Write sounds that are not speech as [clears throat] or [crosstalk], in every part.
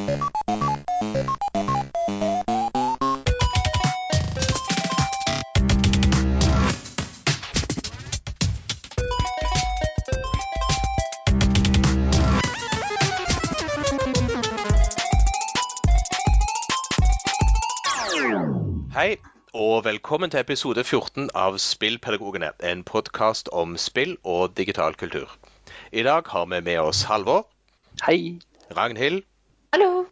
Hei, og velkommen til episode 14 av Spillpedagogene. En podkast om spill og digital kultur. I dag har vi med oss Halvor, Hei. Ragnhild, Hallo.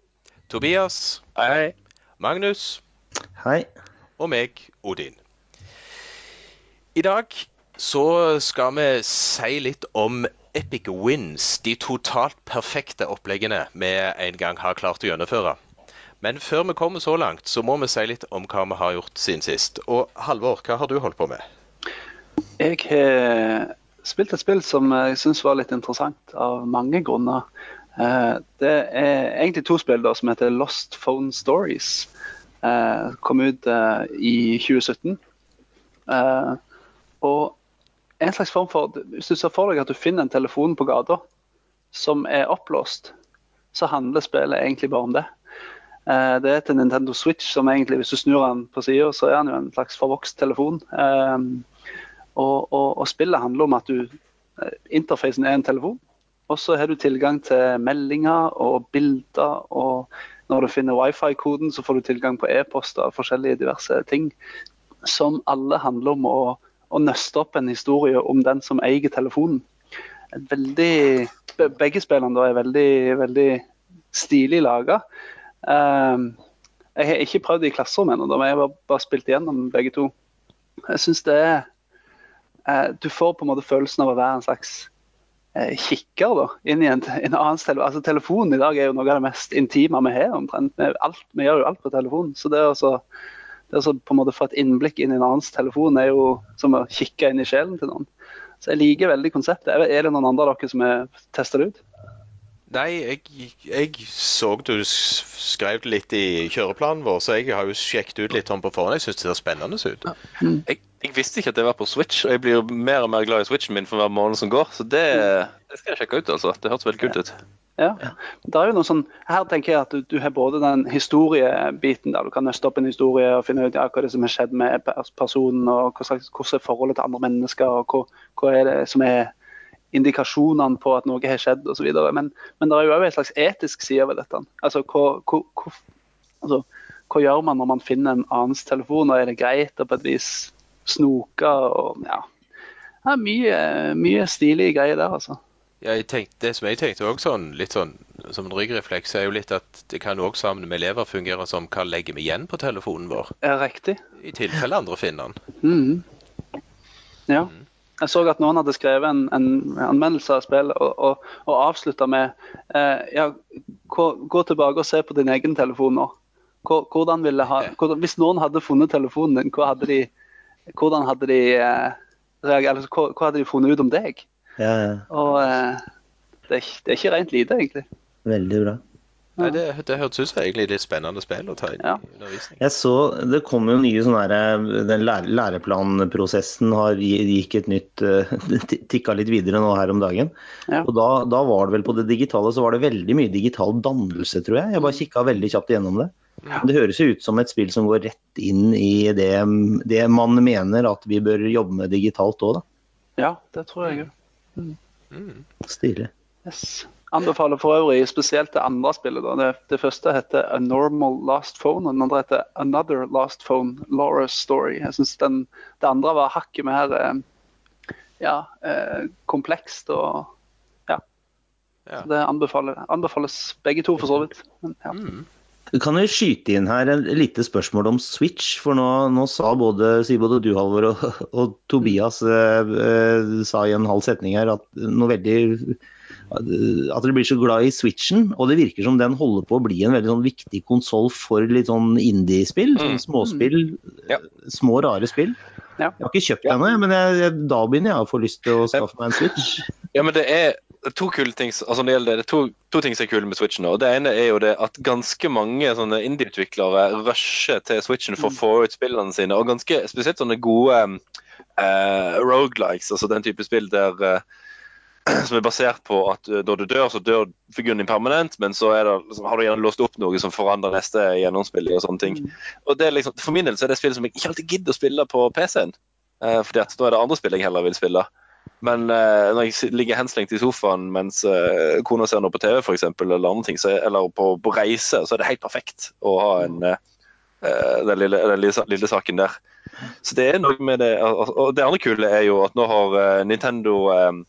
Tobias, Hei. Magnus Hei. og meg, Odin. I dag så skal vi si litt om Epic Wins, de totalt perfekte oppleggene vi en gang har klart å gjennomføre. Men før vi kommer så langt, så må vi si litt om hva vi har gjort siden sist. Og Halvor, hva har du holdt på med? Jeg har spilt et spill som jeg syns var litt interessant av mange grunner. Eh, Det er egentlig to spill da, som heter Lost Phone Stories. Eh, Kom ut eh, i 2017. Eh, Og en slags form for Hvis du ser for deg at du finner en telefon på gata som er oppblåst, så handler spillet egentlig bare om det. Det er til Nintendo Switch, som egentlig, hvis du snur den på sida, så er den jo en slags forvokst telefon. Og, og, og spillet handler om at du Interfacen er en telefon, og så har du tilgang til meldinger og bilder. Og når du finner wifi-koden, så får du tilgang på e-poster og forskjellige diverse ting. Som alle handler om å, å nøste opp en historie om den som eier telefonen. Veldig, begge spillene er veldig, veldig stilig laga. Um, jeg har ikke prøvd det i klasserom ennå, men jeg har bare, spilt igjennom begge to. Jeg synes det er eh, Du får på en måte følelsen av å være en slags kikker da, inn i en, en annen telefon. Altså, telefonen i dag er jo noe av det mest intime vi har. omtrent. Vi, alt, vi gjør jo alt på telefonen. Så det å så- det å så på en måte få et innblikk inn i en annens telefon er jo som å kikke inn i sjelen til noen. Så jeg liker veldig konseptet. Er er det noen andre av dere som har testa det ut? Nei, jeg, jeg så du skrev det litt i kjøreplanen vår, så jeg har jo sjekket ut litt om på forhånd. Jeg syns det ser spennende ut. Jeg, jeg visste ikke at det var på Switch, og jeg blir mer og mer glad i Switchen min for hver måned som går. Så det, det skal jeg sjekke ut, altså. Det hørtes veldig kult ut. Ja. Det er jo noe sånn, her tenker jeg at du, du har både den historiebiten der du kan nøste opp en historie og finne ut ja, hva det er som har skjedd med personen, og hva slags, hvordan er forholdet til andre mennesker, og hva, hva er det som er indikasjonene på at noe har skjedd osv. Men, men det er jo også en slags etisk side ved dette. Altså hva, hva, hva, altså, hva gjør man når man finner en annens telefon, og er det greit å på et vis snoke og ja. Det er mye, mye stilige greier der, altså. Ja, jeg tenkte, det som jeg tenkte også sånn, litt sånn som en ryggrefleks, er jo litt at det kan også sammen med elever fungere som hva legger vi igjen på telefonen vår, Ja, riktig? i tilfelle andre finner den. Mm. Ja. Jeg så at noen hadde skrevet en, en anmeldelse av spillet og, og, og avslutta med eh, ja, gå, gå tilbake og se på din egen telefon nå. Hvordan ville ha, hvordan, hvis noen hadde funnet telefonen din, hva hadde de, hvordan hadde de eh, reagert, eller hva, hva hadde de funnet ut om deg? Ja, ja. Og eh, det, er, det er ikke rent lite, egentlig. Veldig bra. Nei, det, det hørtes ut som egentlig litt spennende spill å ta inn Ja. i undervisning. Jeg så det kom jo nye sånne der, Den lære, læreplanprosessen har gikk et nytt eh, [laughs] Tikka litt videre nå her om dagen. Ja. Og da, da var det vel på det digitale så var det veldig mye digital dannelse, tror jeg. Jeg bare kikka veldig kjapt gjennom det. Det høres jo ut som et spill som går rett inn i det, det man mener at vi bør jobbe med digitalt òg, da. Ja, det tror jeg òg. Mm. Stilig. Yes. Anbefaler for øvrig spesielt det andre spillet. Da. Det, det første heter A Normal Last Phone, og den andre heter Another Last Phone, Laura's Story. Jeg synes den, Det andre var hakket mer eh, ja, eh, komplekst og ja. Ja. Så det anbefales, anbefales begge to, for så vidt. Men, ja. Mm. Kan vi skyte inn her et lite spørsmål om Switch? For nå, nå sa både, sier både du, Halvor, og, og Tobias eh, eh, sa i en halv setning her at veldig at dere blir så glad i Switchen, og det virker som den holder på å bli en veldig sånn viktig konsoll for litt sånn indie-spill. Sånn Mm. småspill. Ja. Små, rare spill. Ja. Jeg har ikke kjøpt ja. ennå, men jeg, jeg, da begynner jeg å få lyst til å skaffe meg en Switch. Ja, men det er to kule ting altså det gjelder det, det er to, to ting som er kule med Switchen. Og Det ene er jo det at ganske mange sånne indie-utviklere rusher til Switchen for å få ut spillene sine. Og ganske spesielt sånne gode uh, roguelikes, altså den type spill der uh, [clears throat] som er basert på at uh, når du dør, så dør figuren din permanent, men så det, liksom, har du gjerne låst opp noe som forandrer neste gjennomspill og sånne ting. Og det er liksom, For min del så er det spill som jeg ikke alltid gidder å spille på PC-en. Uh, fordi at da er det andre spill jeg heller vil spille. Men uh, når jeg ligger henslengt i sofaen mens uh, kona ser noe på TV, for eksempel, eller andre ting, så, eller på, på, reise, så er det helt perfekt å ha en, den, lille, den lille, lille, saken der. Så det er noe med det Og det andre kule er jo at nå har Nintendo um,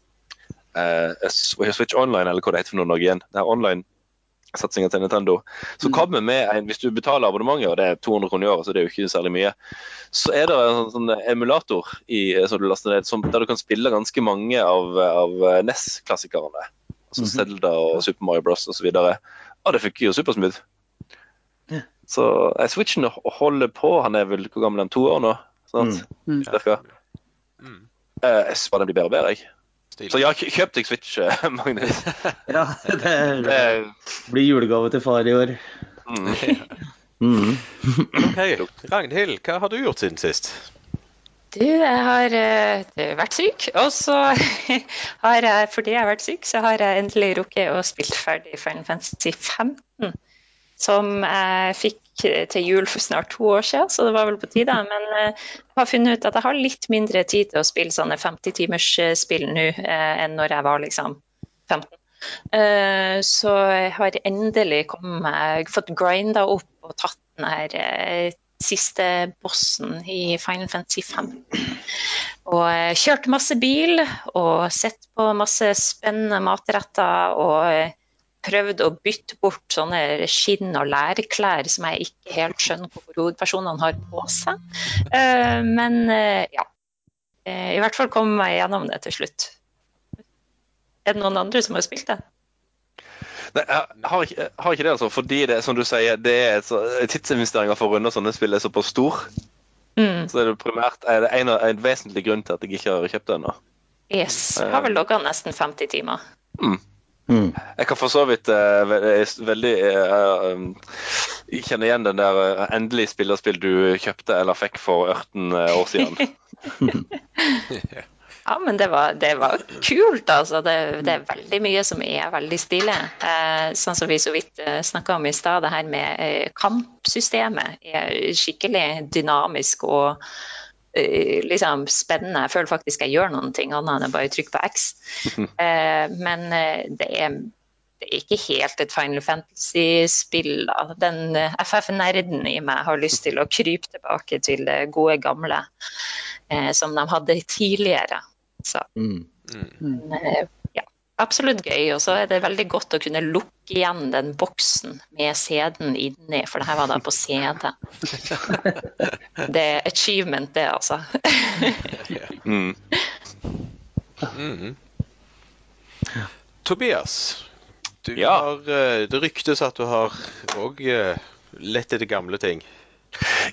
uh, Switch Online, eller hva det heter for noe igjen. Det er online-satsinga til Nintendo. Så mm. kommer med en, Hvis du betaler abonnementet, og det er 200 kroner i året, så det er jo ikke særlig mye, så er det en sånn, sånn emulator i, som du laster ned, som, der du kan spille ganske mange av, av NES-klassikerne. Altså mm -hmm. Zelda og Super Mario Bros. osv. Og det funker jo supersmooth. Yeah. Så jeg Switchen holder på. Han er vel hvor gammel er To år nå? Sant? Mm. Mm. Mm. Jeg syns bare den blir bedre og bedre. jeg. Stil. Så ja, kjøp deg Switch, eh, [laughs] Magnus. [laughs] ja, det, det blir julegave til far i år. Mm. [laughs] mm. OK. Ragnhild, hva har du gjort siden sist? Du, jeg har uh, vært syk, og så har jeg, fordi jeg har vært syk, så har jeg endelig rukket å spille ferdig Final Fantasy 15 som jeg fikk til jul for snart to år siden, så det var vel på tide. [laughs] Men jeg har funnet ut at jeg har litt mindre tid til å spille sånne 50-timers-spill nå eh, enn når jeg var liksom 15. Eh, så jeg har endelig kommet, fått grinda opp og tatt den her eh, siste bossen i Final Fantasy 5. Og kjørt masse bil og sett på masse spennende matretter og prøvd å bytte bort sånne skinn- og lærklær som jeg ikke helt skjønner hvorfor hovedpersonene har på seg. Uh, men uh, ja. Uh, I hvert fall kom jeg gjennom det til slutt. Er det noen andre som har spilt det? Nei, jeg har ikke, har ikke det, altså. Fordi det, som du sier, det er så, for å runde sånne spill er såpass stor. Mm. Så er det primært er det en, en, vesentlig grunn til at jeg ikke har kjøpt det ennå. Yes. Har vel logga nesten 50 timer. Mm. Mm. Jeg kan for så vidt uh, veldig uh, kjenne igjen den der uh, endelig spillerspill du kjøpte eller fikk for 18 år siden. [laughs] ja, men det var, det var kult, altså. Det, det, er veldig mye som er veldig stilig. sånn som vi så vidt uh, snakka om i stad, det her med kampsystemet er skikkelig dynamisk og Eh, liksom spennende. Jeg føler faktisk jeg gjør noen ting annet enn å bare trykke på X. [laughs] Eh, men eh, det er, det er, ikke helt et Final Fantasy-spill. Den FF-nerden i meg har lyst til å krype tilbake til det gode gamle som de hadde tidligere. Så. Mm. Mm absolutt gøy. Og så er det veldig godt å kunne lukke igjen den boksen med CD-en inni, for det her var da på CD. [laughs] Det er achievement, det, altså. [laughs] mm. Mm. Tobias, du ja. har, eh, det ryktes at du har òg eh, lett etter gamle ting.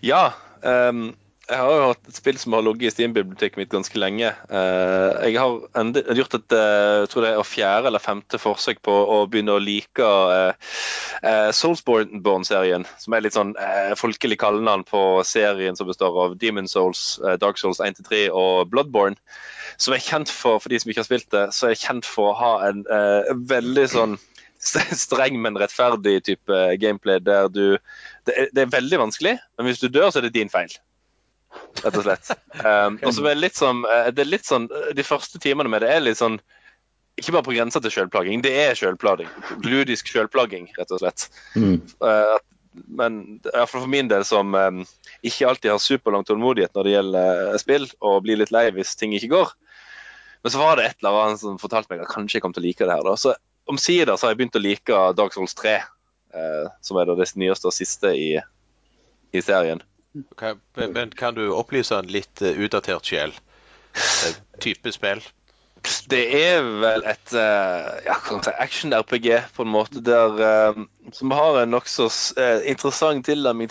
Ja. Um jeg har jo hatt et spill som har ligget i Steam-biblioteket mitt ganske lenge. Eh, jeg har gjort et eh, jeg tror det er fjerde eller femte forsøk på å begynne å like uh, Soulsborne-serien, som er litt sånn folkelig kallenavn på serien som består av Demon Souls, Dark Souls 1-3 og Bloodborne. Som er kjent for, for de som ikke har spilt det, så er jeg kjent for å ha en veldig sånn [laughs] streng, men rettferdig type gameplay der du det er, det er veldig vanskelig, men hvis du dør, så er det din feil rett og slett. Um, og så er det litt sånn, eh, det er litt sånn De første timene med det er litt sånn ikke bare på grensa til sjølplaging, det er sjølplaging. Ludisk sjølplaging, rett og slett. Mm. Uh, men iallfall for min del, som um, ikke alltid har superlang tålmodighet når det gjelder spill, og blir litt lei hvis ting ikke går. Men så var det et eller annet som fortalte meg at kanskje jeg kom til å like det her. Da. Så omsider så har jeg begynt å like Dag Souls 3, uh, som er det nyeste og siste i, i serien. Okay, men kan du opplyse en litt uh, utdatert sjel? Uh, type spill? Det er vel et uh, ja, action-RPG, på en måte, der, som har en nokså interessant tilnærming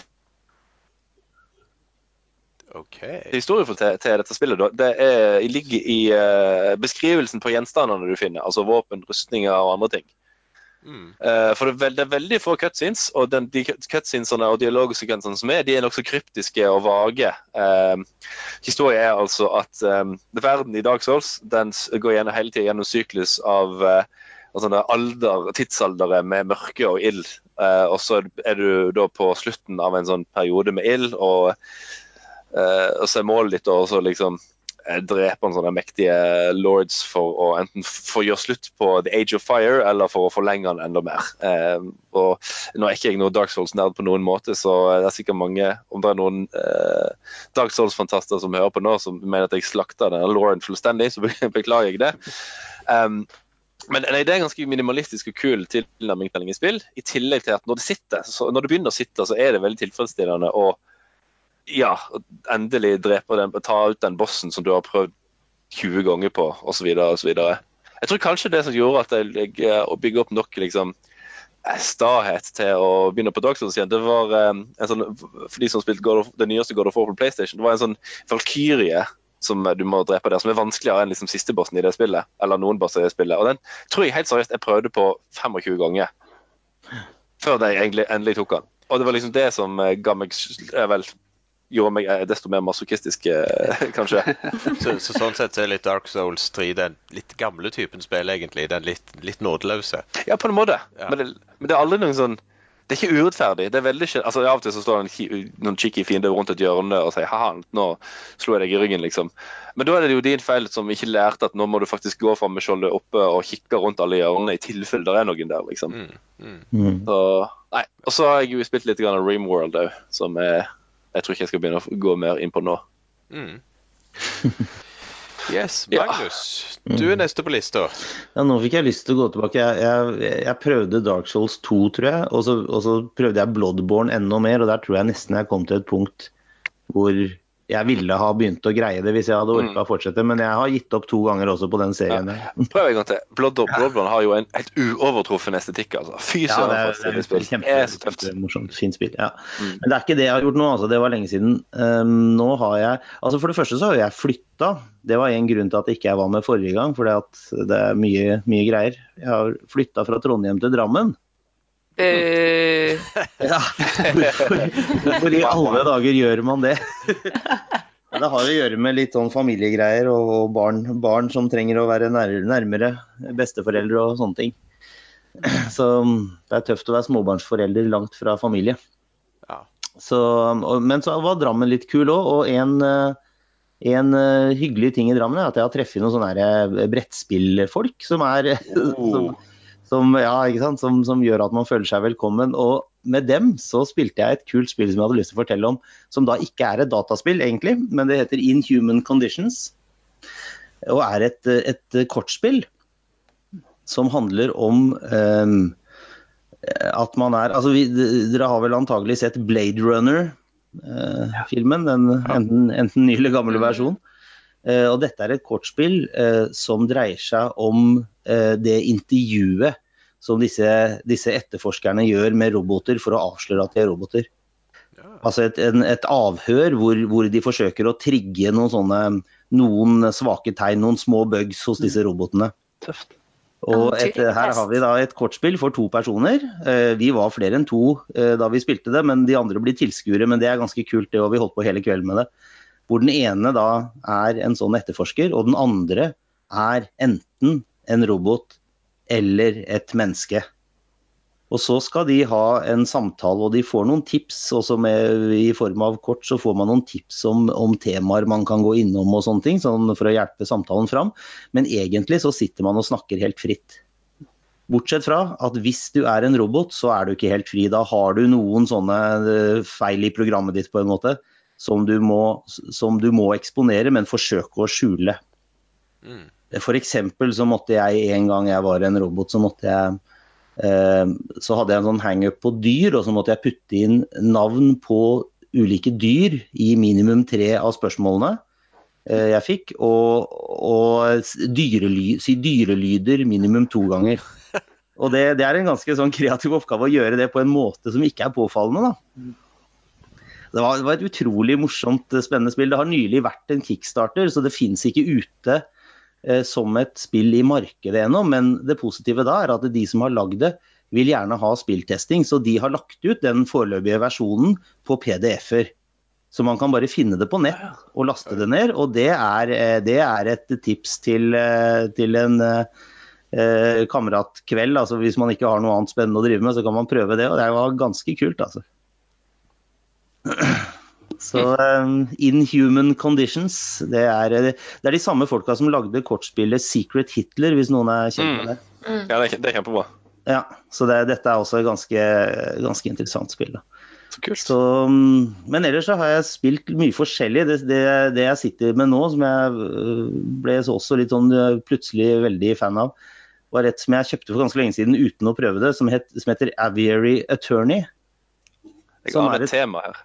Okay. Historien til, til, dette spillet det er, ligger i uh, beskrivelsen på gjenstandene du finner. Altså våpen, rustninger og andre ting. Eh, for det er, veld, det er veldig få cutscenes, og den, de cutscenesene og dialogsekvensene som er, de er nokså kryptiske og vage. Eh, historien er altså at um, verden i Dark Souls den går gjennom, hele tiden gjennom syklus av altså sånne alder, tidsaldere med mørke og ild. Uh, og så er du da på slutten av en sånn periode med ild, og, uh, og så er målet ditt å liksom eh, drepe en sånne mektige lords for å enten få gjøre slutt på The Age of Fire, eller for å forlenge den enda mer. Eh, og Nå er ikke jeg noen Dark Souls-nerd på noen måte, så det er sikkert mange, om det er noen eh, Dark Souls-fantaster som hører på nå, som mener at jeg slakter denne Lauren fullstendig, så [laughs] beklager jeg det. Um, men nei, det er en ganske minimalistisk og kul tilnærming til spill. I tillegg til at når det sitter, så, når det begynner å sitte, så er det veldig tilfredsstillende å ja, endelig drepe den, ta ut den bossen som du har prøvd 20 ganger på, osv. osv. Jeg tror kanskje det som gjorde at jeg, eh, opp nok liksom, eh, stahet til å begynne på Souls igjen, det var eh, en sånn, for de som spilte God det nyeste God of War på PlayStation, det var en sånn valkyrie som du må drepe der, som er vanskeligere enn liksom siste bossen i det spillet. Eller noen bosser i det spillet. Og den tror jeg helt seriøst jeg prøvde på 25 ganger før jeg endelig tok den. Og det var liksom det som ga meg vel gjorde meg desto mer masochistisk, eh, [laughs] kanskje. [laughs] Så, så sånn sett er litt Dark Souls 3 den litt gamle typen spill, egentlig. Den litt, litt nådeløse. Ja, på en måte. Ja. Men, det, men det er aldri noen sånn Det er ikke urettferdig. Det er veldig altså Av og til så står det noen cheeky fiende rundt et hjørne og sier ha-ha, nå slo jeg deg i ryggen, liksom. Men da er det jo din feil som ikke lærte at nå må du faktisk gå fram med skjoldet oppe og kikke rundt alle hjørnene i tilfelle det er noen der, liksom. Mm, mm. Mm. Så, nei. Og så har jeg jo spilt litt grann av Rimworld òg, som er jeg tror ikke jeg skal begynne å gå mer inn på nå. Mm. [laughs] Yes, Ja. Magnus. Du er neste på lista. Ja, nå fikk jeg lyst til å gå tilbake. Jeg, jeg, jeg prøvde Dark Souls 2, tror jeg, og så, og så prøvde jeg Bloodborne enda mer, og der tror jeg nesten jeg kom til et punkt hvor jeg ville ha begynt å greie det hvis jeg hadde orka å fortsette, men jeg har gitt opp to ganger også på den serien. Ja. Prøv en gang til. Bloodborne, Bloodborne har jo en helt uovertruffen estetikk. altså. Fy Ja, det, det det Det er så tøft. morsomt, fint spill. Ja. Mm. Men det er ikke det jeg har gjort nå, altså. Det var lenge siden. Um, nå har jeg Altså For det første så har jeg flytta. Det var en grunn til at ikke jeg var med forrige gang, for det er mye, mye greier. Jeg har flytta fra Trondheim til Drammen. Uh, Ja, hvorfor, i alle dager gjør man det? Det har å gjøre med litt sånn familiegreier og og barn, barn som trenger å være nærmere besteforeldre og sånne ting. Så det er tøft å være småbarnsforelder langt fra familie. Så, men så var Drammen litt kul òg, og en, eh, en eh, hyggelig ting i Drammen er at jeg har truffet noen sånne eh, brettspillfolk som er [laughs] som, som, ja? Som, som gjør at man føler seg velkommen. Og med dem så spilte jeg et kult spill som jeg hadde lyst til å fortelle om, som da ikke er et dataspill, egentlig, men det heter Inhuman Conditions. Og er et, et kortspill som handler om eh, at man er Altså, vi, dere har vel antagelig sett Blade Runner-filmen, den enten, enten ny eller gammel versjon. Eh, og dette er et kortspill eh, som dreier seg om eh, det intervjuet som disse, disse etterforskerne gjør med roboter for å avsløre at de er roboter. Altså et, en, et avhør hvor, hvor de forsøker å trigge noen sånne noen svake tegn, noen små bugs hos disse robotene. Tøft. Og et, her har vi da et kortspill for to personer. Eh, Vi var flere enn to eh, da vi spilte det, men de andre blir tilskuere. Men det er ganske kult, det, og vi holdt på hele kvelden med det. Hvor den ene da er en sånn etterforsker, og den andre er enten en robot eller et menneske. Og så skal de ha en samtale, og de får noen tips. Også med, I form av kort så får man noen tips om, om temaer man kan gå innom og sånne ting, sånn for å hjelpe samtalen fram. Men egentlig så sitter man og snakker helt fritt. Bortsett fra at hvis du er en robot, så er du ikke helt fri. Da har du noen sånne eh, feil i programmet ditt på en måte, som du må, som du må eksponere, men forsøke å skjule. Mm. Eksempel så måtte jeg en gang jeg var en robot, så måtte jeg eh, Så hadde jeg en sånn hangup på dyr, og så måtte jeg putte inn navn på ulike dyr i minimum tre av spørsmålene eh, jeg fikk, og, og dyrely, si dyrelyder minimum to ganger. [laughs] Og det, det er en ganske sånn kreativ oppgave å gjøre det på en måte som ikke er påfallende. da. Det var, det var et utrolig morsomt, eh, spennende spill. Det har nylig vært en kickstarter, så det fins ikke ute eh, som et spill i markedet ennå. Men det positive da er at de som har lagd det, vil gjerne ha spilltesting, så de har lagt ut den foreløpige versjonen på PDF-er. Så man kan bare finne det på nett og laste det ned. Og det er, eh, det er et tips til, eh, til en eh, kameratkveld. Altså hvis man ikke har noe annet spennende å drive med, så kan man prøve det. Og det var ganske kult, altså. Så um, Inhuman Conditions, det er, det er, de samme folka som lagde kortspillet Secret Hitler, hvis noen er kjent med det. Mm. Ja, det er, det er, kjempebra. Ja, så det, dette er også et ganske, ganske interessant spill. da. Så kult. Så, men ellers så har jeg spilt mye forskjellig. Det, det, det, jeg sitter med nå, som jeg øh, ble også litt sånn øh, plutselig veldig fan av, var et som jeg kjøpte for ganske lenge siden uten å prøve det, som, het, som heter Aviary Attorney. Jeg aner et, et tema her.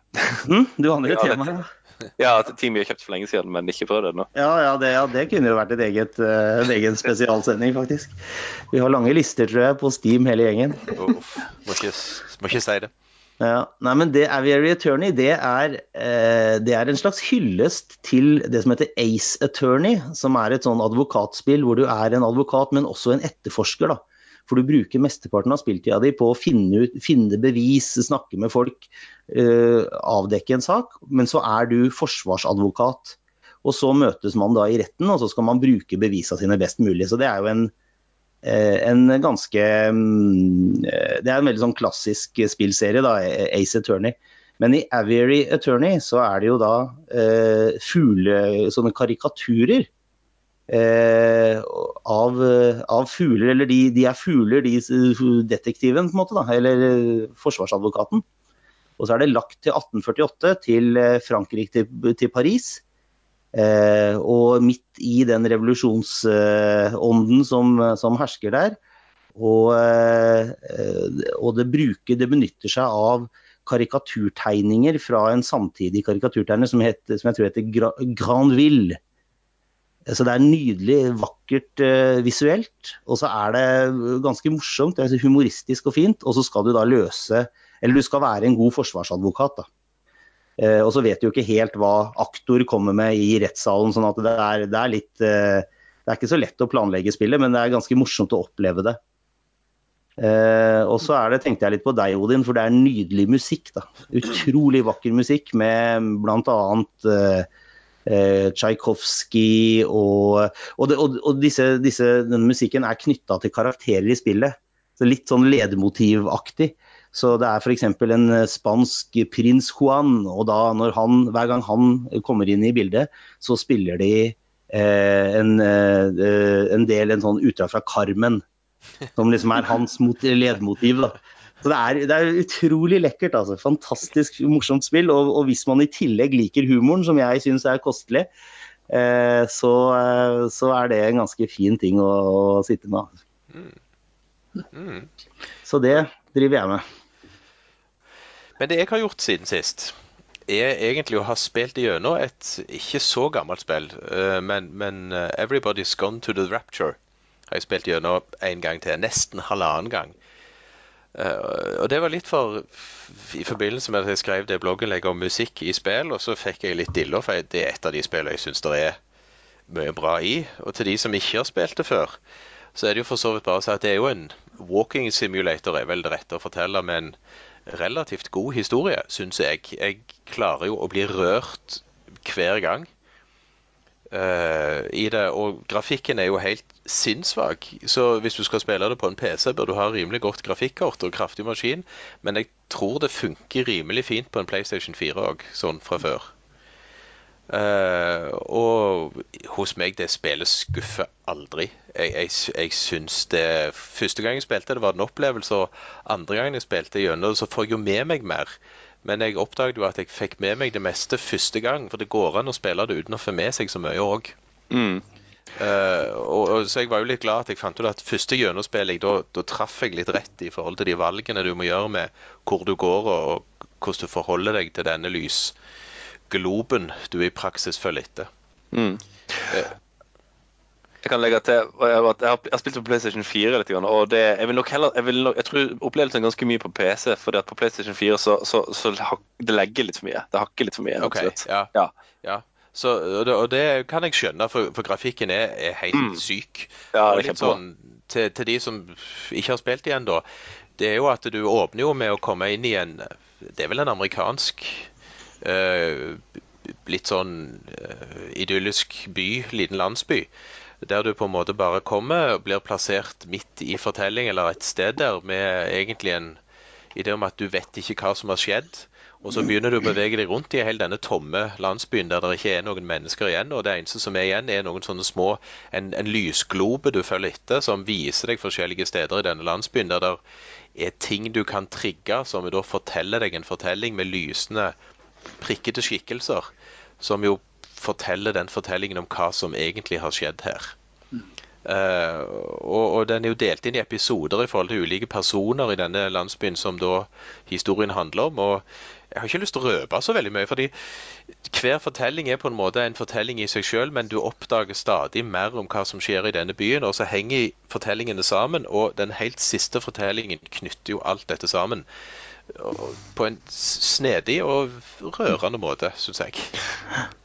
Mm, du aner et tema, ja. Ja, ting vi har kjøpt for lenge siden, men ikke prøvd ennå. Ja, ja, det, ja, det kunne jo vært et eget, uh, en egen spesialsending, faktisk. Vi har lange lister, tror jeg, på Steam hele gjengen. Uff, må, ikke, må ikke si det. Ja, nei, men det Aviary Attorney det er, uh, det er, en slags hyllest til det som heter Ace Attorney, som er et sånn advokatspill hvor du er en advokat, men også en etterforsker. da. For du bruker mesteparten av spilltida di på å finne, ut, finne bevis, snakke med folk, eh, avdekke en sak. Men så er du forsvarsadvokat. Og så møtes man da i retten, og så skal man bruke bevisene sine best mulig. Så det er jo en, uh, en ganske um, Det er en veldig sånn klassisk spillserie, da, Ace Attorney. Men i Aviary Attorney så er det jo da eh, fugle, sånne karikaturer Eh, av, av, fugler, eller de, de, er fugler, de detektiven, på en måte, da, eller eh, forsvarsadvokaten. Og så er det lagt til 1848, til eh, Frankrike, til, til Paris. Eh, og midt i den revolusjonsånden som, som, hersker der. Og, eh, og det, bruker, det benytter seg av karikaturtegninger fra en samtidig karikaturtegner som, het, som jeg tror heter Granville. Så det er nydelig, vakkert uh, visuelt. Og så er det ganske morsomt, det er humoristisk og fint. Og så skal du da løse Eller du skal være en god forsvarsadvokat, da. Uh, og så vet du jo ikke helt hva aktor kommer med i rettssalen, sånn at det er, det er litt uh, Det er ikke så lett å planlegge spillet, men det er ganske morsomt å oppleve det. og så er det, tenkte jeg litt på deg, Odin, for det er nydelig musikk. da. Utrolig vakker musikk med blant annet eh, Tsjajkovskij og, og, og, og disse, disse, denne musikken er knytta til karakterer i spillet. Så litt sånn ledemotivaktig. Så det er f.eks. en spansk prins Juan, og da når han, hver gang han kommer inn i bildet, så spiller de eh, en, eh, en, del en sånn utdrag fra Carmen, som liksom er hans ledemotiv. da. Så det er, det er, utrolig lekkert. altså. Fantastisk morsomt spill. Og, og, hvis man i tillegg liker humoren, som jeg syns er kostelig, eh, så, eh, så, er det en ganske fin ting å, å sitte med. Mm. Mm. Så det driver jeg med. Men det jeg har gjort siden sist, er egentlig å ha spilt gjennom et ikke så gammelt spill, uh, men, men uh, Everybody's Gone to the Rapture har jeg spilt gjennom en gang til. Nesten halvannen gang. Uh, og det var litt for I forbindelse med at jeg skrev det blogginnlegget om musikk i spill, og så fikk jeg litt dilla, for det er et av de spillene jeg syns det er mye bra i. Og til de som ikke har spilt det før, så er det jo for så vidt bare å si at det er jo en walking simulator, er vel det rette å fortelle, med en relativt god historie, syns jeg. Jeg klarer jo å bli rørt hver gang uh, i det. Og grafikken er jo helt sinnssvak. Så hvis du skal spille det på en PC, bør du ha rimelig godt grafikkort og kraftig maskin. Men jeg tror det funker rimelig fint på en PlayStation 4 òg, sånn fra før. Uh, og hos meg, det spillet skuffer aldri. Jeg, jeg, jeg syns det Første gang jeg spilte det, var en opplevelse, og andre gang jeg spilte gjennom, så får jeg jo med meg mer. Men jeg oppdaget jo at jeg fikk med meg det meste første gang. For det går an å spille det uten å få med seg så mye òg. Mm. Uh, og, og, så jeg var jo litt glad at jeg fant ut at første gjennomspilling, da, da traff jeg litt rett i forhold til de valgene du må gjøre med hvor du går og, og hvordan du forholder deg til denne lysgloben du i praksis følger etter. Mm. Uh, jeg kan legge til at jeg har, spilt på PlayStation 4 litt, og det, jeg vil nok heller jeg, vil nok, jeg tror opplevelsen er ganske mye på PC. fordi at på PlayStation 4 så, så, så det legger litt for mye. Det hakker litt for mye. Okay, ja. Ja. ja. Så, og, det, og, det, kan jeg skjønne, for, for grafikken er, er helt mm. syk. Ja, og litt sånn, til, til, de som ikke har spilt igjen, da. det er jo at du åpner jo med å komme inn i en Det er vel en amerikansk eh, litt sånn eh, idyllisk by, liten landsby. Der du på en måte bare kommer og blir plassert midt i fortelling eller et sted der med egentlig en idé om at du vet ikke hva som har skjedd. Og så begynner du å bevege deg rundt i hele denne tomme landsbyen der det ikke er noen mennesker igjen. Og det eneste som er igjen, er noen sånne små En, en lysglobe du følger etter, som viser deg forskjellige steder i denne landsbyen der det er ting du kan trigge, som da forteller deg en fortelling med lysende, prikkete skikkelser. Som jo forteller den fortellingen om hva som egentlig har skjedd her. Uh, og, og, den er jo delt inn i episoder i forhold til ulike personer i denne landsbyen som da historien handler om. og jeg har ikke lyst til å røpe så veldig mye, fordi hver fortelling er på en måte en fortelling i seg selv, men du oppdager stadig mer om hva som skjer i denne byen, og så henger fortellingene sammen, og den helt siste fortellingen knytter jo alt dette sammen. På en snedig og rørende måte, syns jeg. [laughs]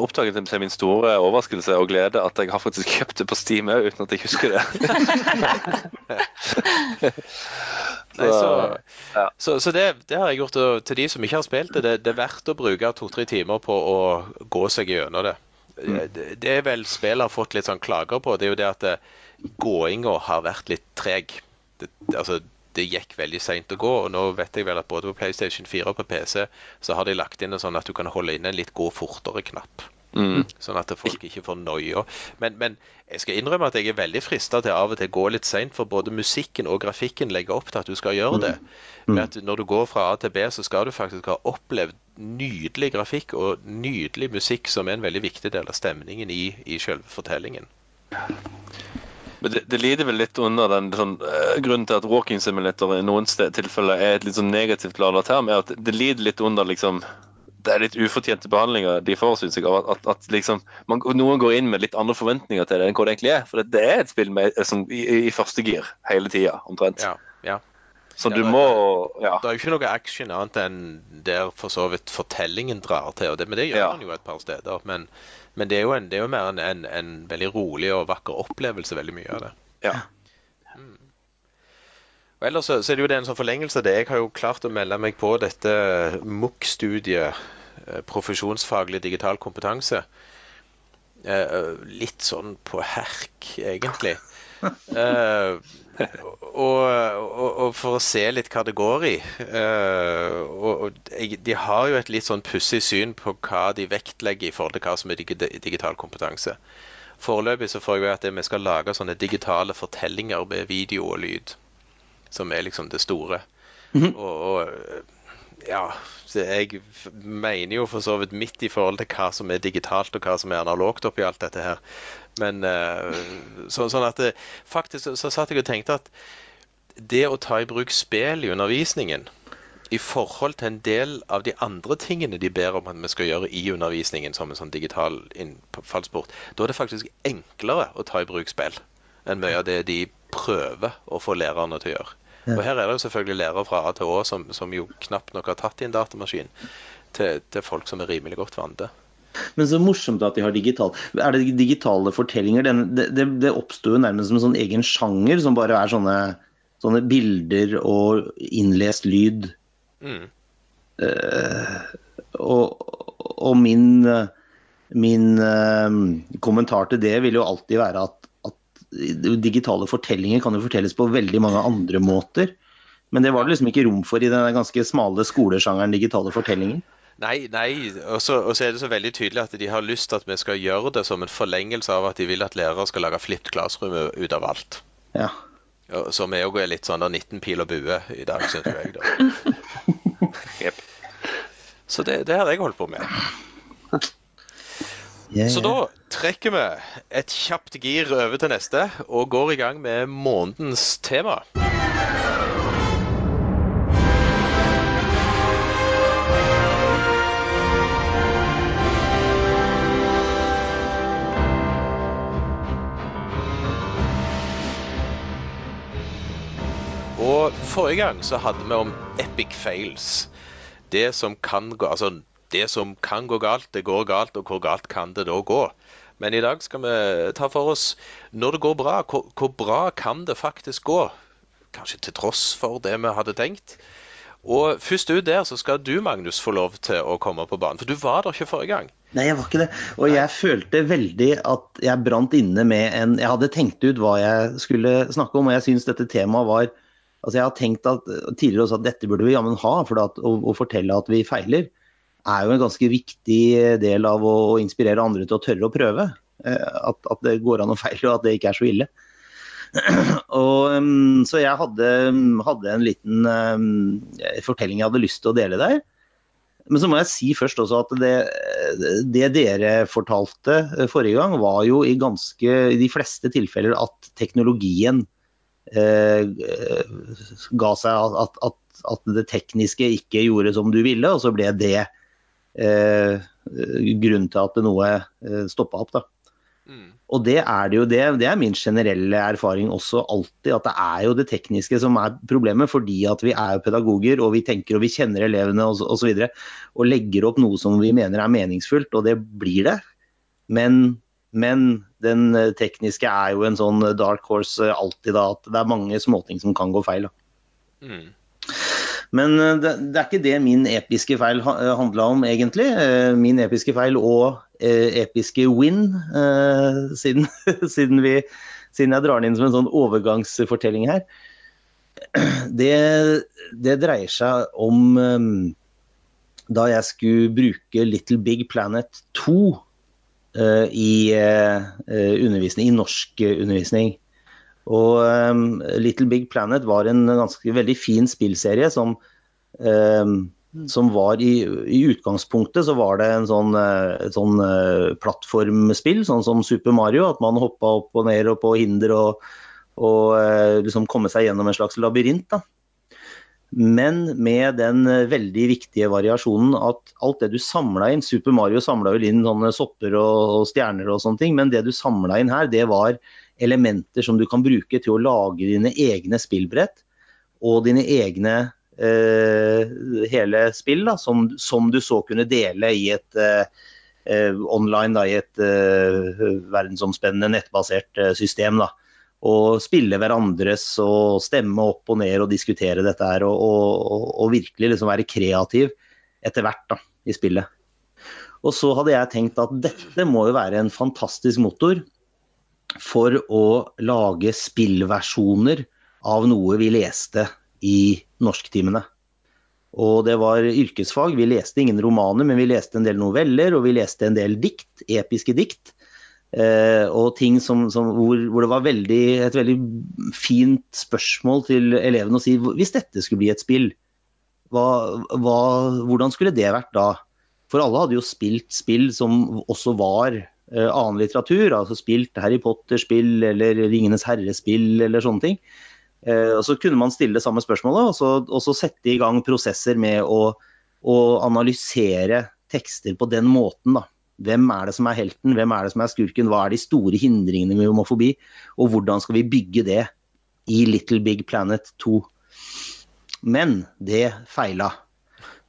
Oppdaget til min store overraskelse og glede at jeg har faktisk [laughs] kjøpt det på Steam òg, uten at jeg husker det. [laughs] Nei, så, ja. så, så det, det, har jeg gjort til de som ikke har spilt det. Det, det er verdt å bruke to-tre timer på å gå seg gjennom det. Mm. det. Det er vel spillet har fått litt sånn klager på, det er jo det at gåinga har vært litt treg. Det, altså, det gikk veldig seint å gå. og Nå vet jeg vel at både på PlayStation 4 og på PC så har de lagt inn en sånn at du kan holde inne en litt gå fortere-knapp. Mm. Sånn at folk ikke får noia. Men, men, jeg skal innrømme at jeg er veldig frista til av og til å gå litt seint, for både musikken og grafikken legger opp til at du skal gjøre det. Mm. Med at Når du går fra A til B, så skal du faktisk ha opplevd nydelig grafikk og nydelig musikk, som er en veldig viktig del av stemningen i, i selve fortellingen. Men det, det, lider vel litt under den sånn, uh, grunnen til at walking simulator i noen tilfeller er et litt sånn negativt ladet term, er at det lider litt under liksom det er litt ufortjente behandlinger de får, syns jeg. At, at, at liksom, man, noen går inn med litt andre forventninger til det enn hva det egentlig er. For det, er et spill med, som, i, i, første gir hele tida, omtrent. Ja, ja. Så ja, du må ja. Det er jo ikke noe action annet enn der for så vidt fortellingen drar til. Det, men det gjør man jo et par steder. Men, men det, er jo en, det er jo mer en, en, en, veldig rolig og vakker opplevelse, veldig mye av det. Ja. Mm. Og ellers så, så, er det jo det en sånn forlengelse av det. Jeg har jo klart å melde meg på dette MOOC-studiet, eh, profesjonsfaglig digital kompetanse. Eh, litt sånn på herk, egentlig. Uh, og, og, og, for å se litt hva det går i. Uh, og, og, De har jo et litt sånn pussig syn på hva de vektlegger i forhold til hva som er digital kompetanse. Foreløpig så får jeg at vi skal lage sånne digitale fortellinger med video og lyd som er liksom det store. Mm -hmm. og, ja, jeg mener jo for så vidt midt i forhold til hva som er digitalt og hva som er analogt oppi alt dette her. Men uh, så, sånn at det, faktisk så, så satt jeg og tenkte at det å ta i bruk spill i undervisningen i forhold til en del av de andre tingene de ber om at vi skal gjøre i undervisningen som en sånn digital innfallsport, da er det faktisk enklere å ta i bruk spill enn mye av det de prøver å få lærerne til å gjøre. Og Her er det jo selvfølgelig lærere fra A til Å som, som jo knapt nok har tatt i en datamaskin, til, til folk som er rimelig godt vante. Men så morsomt at de har digital. Er det digitale fortellinger? det, det, det oppstår jo nærmest som en sånn egen sjanger, som bare er sånne, sånne bilder og innlest lyd. Mm. Uh, og, og, min, min uh, kommentar til det vil jo alltid være at digitale fortellinger kan jo fortelles på veldig mange andre måter. Men det var det liksom ikke rom for i den ganske smale skolesjangeren digitale fortellinger. Nei, nei. Og så er det så veldig tydelig at de har lyst til at vi skal gjøre det som en forlengelse av at de vil at lærere skal lage flipped classroom ut av alt. Ja. Som er jo litt sånn der 19 pil og bue i dag, syns jeg. da. [laughs] yep. Så det, det har jeg holdt på med. [laughs] Yeah, Så da trekker vi et kjapt gir over til neste og går i gang med månedens tema. Og Forrige gang så hadde vi om epic fails. Det som kan gå Altså det som kan gå galt, det går galt, og hvor galt kan det da gå? Men i dag skal vi ta for oss når det går bra, hvor, hvor bra kan det faktisk gå? kanskje til tross for det vi hadde tenkt. Og først ut der så skal du, Magnus, få lov til å komme på banen. For du var der ikke forrige gang. Nei, jeg var ikke det. Og jeg følte veldig at jeg brant inne med en Jeg hadde tenkt ut hva jeg skulle snakke om, og jeg syns dette temaet var Altså Jeg har tenkt at, tidligere også at dette burde vi jammen ha, for at, å, å, fortelle at vi feiler er jo en ganske viktig del av å, inspirere andre til å tørre å prøve. Eh, at, at, det går an å feile, og at det ikke er så ille. [clears throat] og, um, så jeg hadde, hadde en liten um, fortelling jeg hadde lyst til å dele der. Men så må jeg si først også at det, det, dere fortalte eh, forrige gang, var jo i ganske i de fleste tilfeller at teknologien eh, ga seg at, at, at, det tekniske ikke gjorde som du ville, og så ble det eh, grunnen til at noe eh, stoppa opp. da. Mm. Og det er det jo det. Det er min generelle erfaring også alltid, at det er jo det tekniske som er problemet. Fordi at vi er pedagoger og vi tenker og vi kjenner elevene osv. Og, så videre, og legger opp noe som vi mener er meningsfullt, og det blir det. Men, men den tekniske er jo en sånn dark horse alltid, da. At det er mange småting som kan gå feil. Da. Mm. Men eh, det, det, er ikke det min episke feil handla om, egentlig. Eh, min episke feil og Eh, episke win, eh, siden, [laughs] siden, vi, siden, jeg drar den inn som en sånn overgangsfortelling her. Det, det dreier seg om eh, da jeg skulle bruke Little Big Planet 2 i i norsk undervisning. Og um, Little Big Planet var en ganske veldig fin spillserie som um, som var i, i, utgangspunktet så var det en sånn, et sånn uh, plattformspill, sånn som Super Mario. At man hoppa opp og ned og på hinder og, og uh, liksom komme seg gjennom en slags labyrint. da. Men med den veldig viktige variasjonen at alt det du samla inn Super Mario samla inn sånne sopper og, og, stjerner og sånne ting, men det du samla inn her, det var elementer som du kan bruke til å lage dine egne spillbrett og dine egne Eh, hele spill, da, som, som, du så kunne dele i et eh, eh, online, da, i et verdensomspennende nettbasert system. da og spille hverandres og stemme opp og ned og diskutere dette her. Og, og, og virkelig liksom være kreativ etter hvert da, i spillet. Og så hadde jeg tenkt at dette må jo være en fantastisk motor for å lage spillversjoner av noe vi leste i norsktimene. Og det var yrkesfag. Vi leste ingen romaner, men vi leste en del noveller, og vi leste en del dikt, episke dikt. Eh, og ting som, som, hvor, hvor, det var veldig, et veldig fint spørsmål til elevene å si hvis dette skulle bli et spill, hva, hva, hvordan skulle det vært da? For alle hadde jo spilt spill som også var annen litteratur. Altså spilt Harry Potter-spill eller Ringenes herre-spill eller sånne ting. Eh, og Så kunne man stille det samme spørsmålet og så, og så sette i gang prosesser med å, å, analysere tekster på den måten. da. Hvem er det som er helten, hvem er det som er skurken, hva er de store hindringene vi må forbi, og hvordan skal vi bygge det i Little Big Planet 2. Men det feila.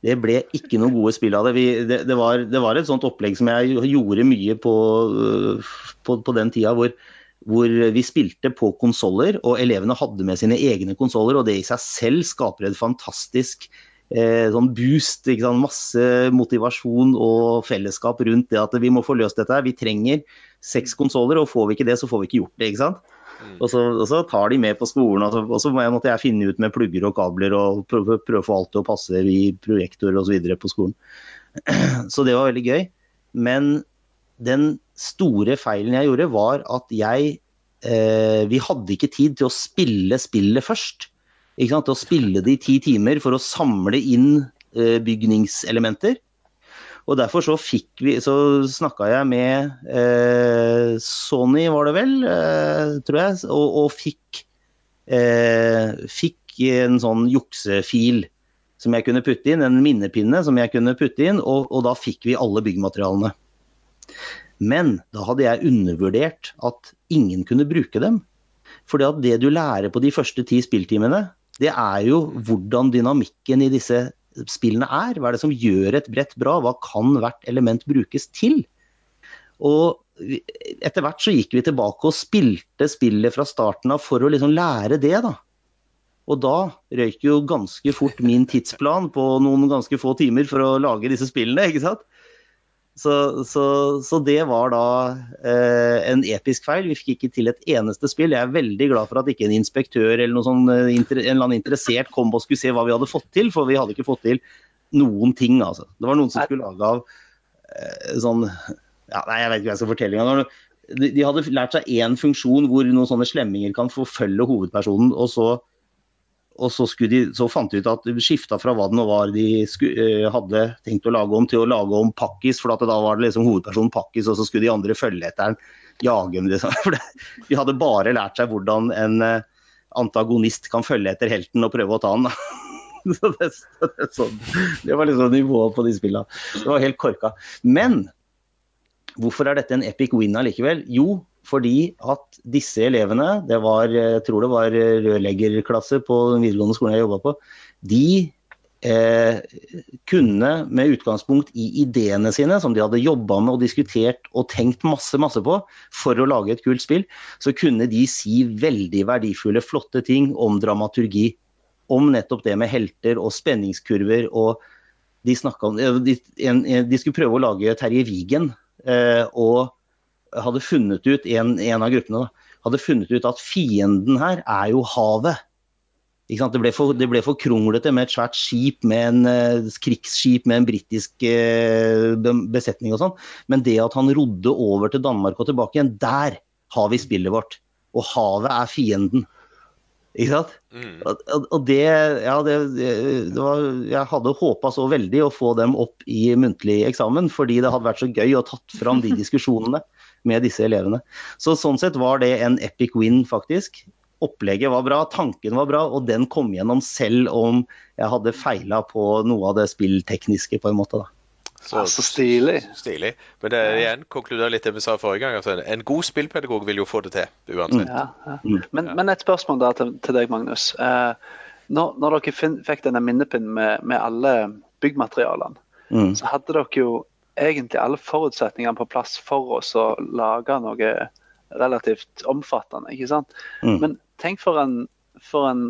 Det ble ikke noe gode spill av det. Vi, det, det, var, det, var, et sånt opplegg som jeg gjorde mye på, på, på den tida, hvor hvor vi spilte på konsoller, og elevene hadde med sine egne konsoller. Og det i seg selv skaper et fantastisk eh, sånn boost. Masse motivasjon og fellesskap rundt det at vi må få løst dette. her. Vi trenger seks konsoller, og får vi ikke det, så får vi ikke gjort det. ikke sant? Mm. Og, så, og, så, tar de med på skolen, og så, og så måtte jeg finne ut med plugger og kabler og prøve, prøve å få alt til å passe i projektor osv. på skolen. [clears throat] Så det var veldig gøy. Men den store feilen jeg gjorde, var at jeg eh, Vi hadde ikke tid til å spille spillet først. Til å spille det i ti timer for å samle inn eh, bygningselementer. Og derfor så fikk vi Så snakka jeg med eh, Sony, var det vel, eh, tror jeg, og, og fikk, eh, fikk en sånn juksefil som jeg kunne putte inn, en minnepinne som jeg kunne putte inn, og, og da fikk vi alle byggmaterialene. Men da hadde jeg undervurdert at ingen kunne bruke dem. For det du lærer på de første ti spilltimene, det er jo hvordan dynamikken i disse spillene er. Hva er det som gjør et brett bra? Hva kan hvert element brukes til? Og etter hvert så gikk vi tilbake og spilte spillet fra starten av for å liksom lære det, da. Og da røyk jo ganske fort min tidsplan på noen ganske få timer for å lage disse spillene, ikke sant. Så, så, så det var da eh, en episk feil. Vi fikk ikke til et eneste spill. Jeg er veldig glad for at ikke en inspektør eller noe sånn, eh, en eller annen interessert kom og skulle se hva vi hadde fått til, for vi hadde ikke fått til noen ting, altså. Det var noen som skulle lage av eh, sånn ja, Nei, jeg vet ikke hva jeg skal fortelle engang. De, de hadde lært seg én funksjon hvor noen sånne slemminger kan forfølge hovedpersonen, og så og så, de, så, fant de ut at de skifta fra hva det nå var de skulle, uh, hadde tenkt å lage om, til å lage om pakkis. For da var det liksom hovedpersonen pakkis, og så skulle de andre følge etter den. Jage dem, liksom. [laughs] For det, de hadde bare lært seg hvordan en uh, antagonist kan følge etter helten og prøve å ta den. [laughs] så det, det, sånn. det, var liksom nivået på de spillene. Det var helt korka. Men hvorfor er dette en epic win allikevel? Jo, fordi at disse elevene, det var, jeg tror det var rørleggerklasse på den videregående skolen jeg jobba på, de eh, kunne med utgangspunkt i ideene sine, som de hadde jobba med og diskutert og tenkt masse, masse på for å lage et kult spill, så kunne de si veldig verdifulle, flotte ting om dramaturgi. Om nettopp det med helter og spenningskurver. og de, om, de, de skulle prøve å lage Terje Vigen. Eh, og hadde funnet ut, en, en, av gruppene da, hadde funnet ut at fienden her er jo havet. Det ble, for, det ble for kronglete med et svært skip, med en uh, krigsskip med en britisk uh, besetning og sånn. Men det at han rodde over til Danmark og tilbake igjen, der har vi spillet vårt. Og havet er fienden. Ikke sant? Mm. Og, og, det, ja, det, det var, Jeg hadde håpa så veldig å få dem opp i muntlig eksamen, fordi det hadde vært så gøy å tatt fram de diskusjonene med disse elevene. Så Sånn sett var det en epic win, faktisk. Opplegget var bra, tanken var bra, og den kom gjennom selv om jeg hadde feila på noe av det spilltekniske, på en måte. da. Så, så stilig. stilig. Men det er igjen konkluderer litt det vi sa forrige gang. Altså, en god spillpedagog vil jo få det til, uansett. Ja, ja. Mm. Men, men, et spørsmål da til, til deg, Magnus. Eh, når, når, dere fin, fikk denne minnepinnen med, med alle byggmaterialene, mm. så hadde dere jo egentlig alle forutsetningene på plass for oss å lage noe relativt omfattende. ikke sant? Mm. Men tenk for en, for en,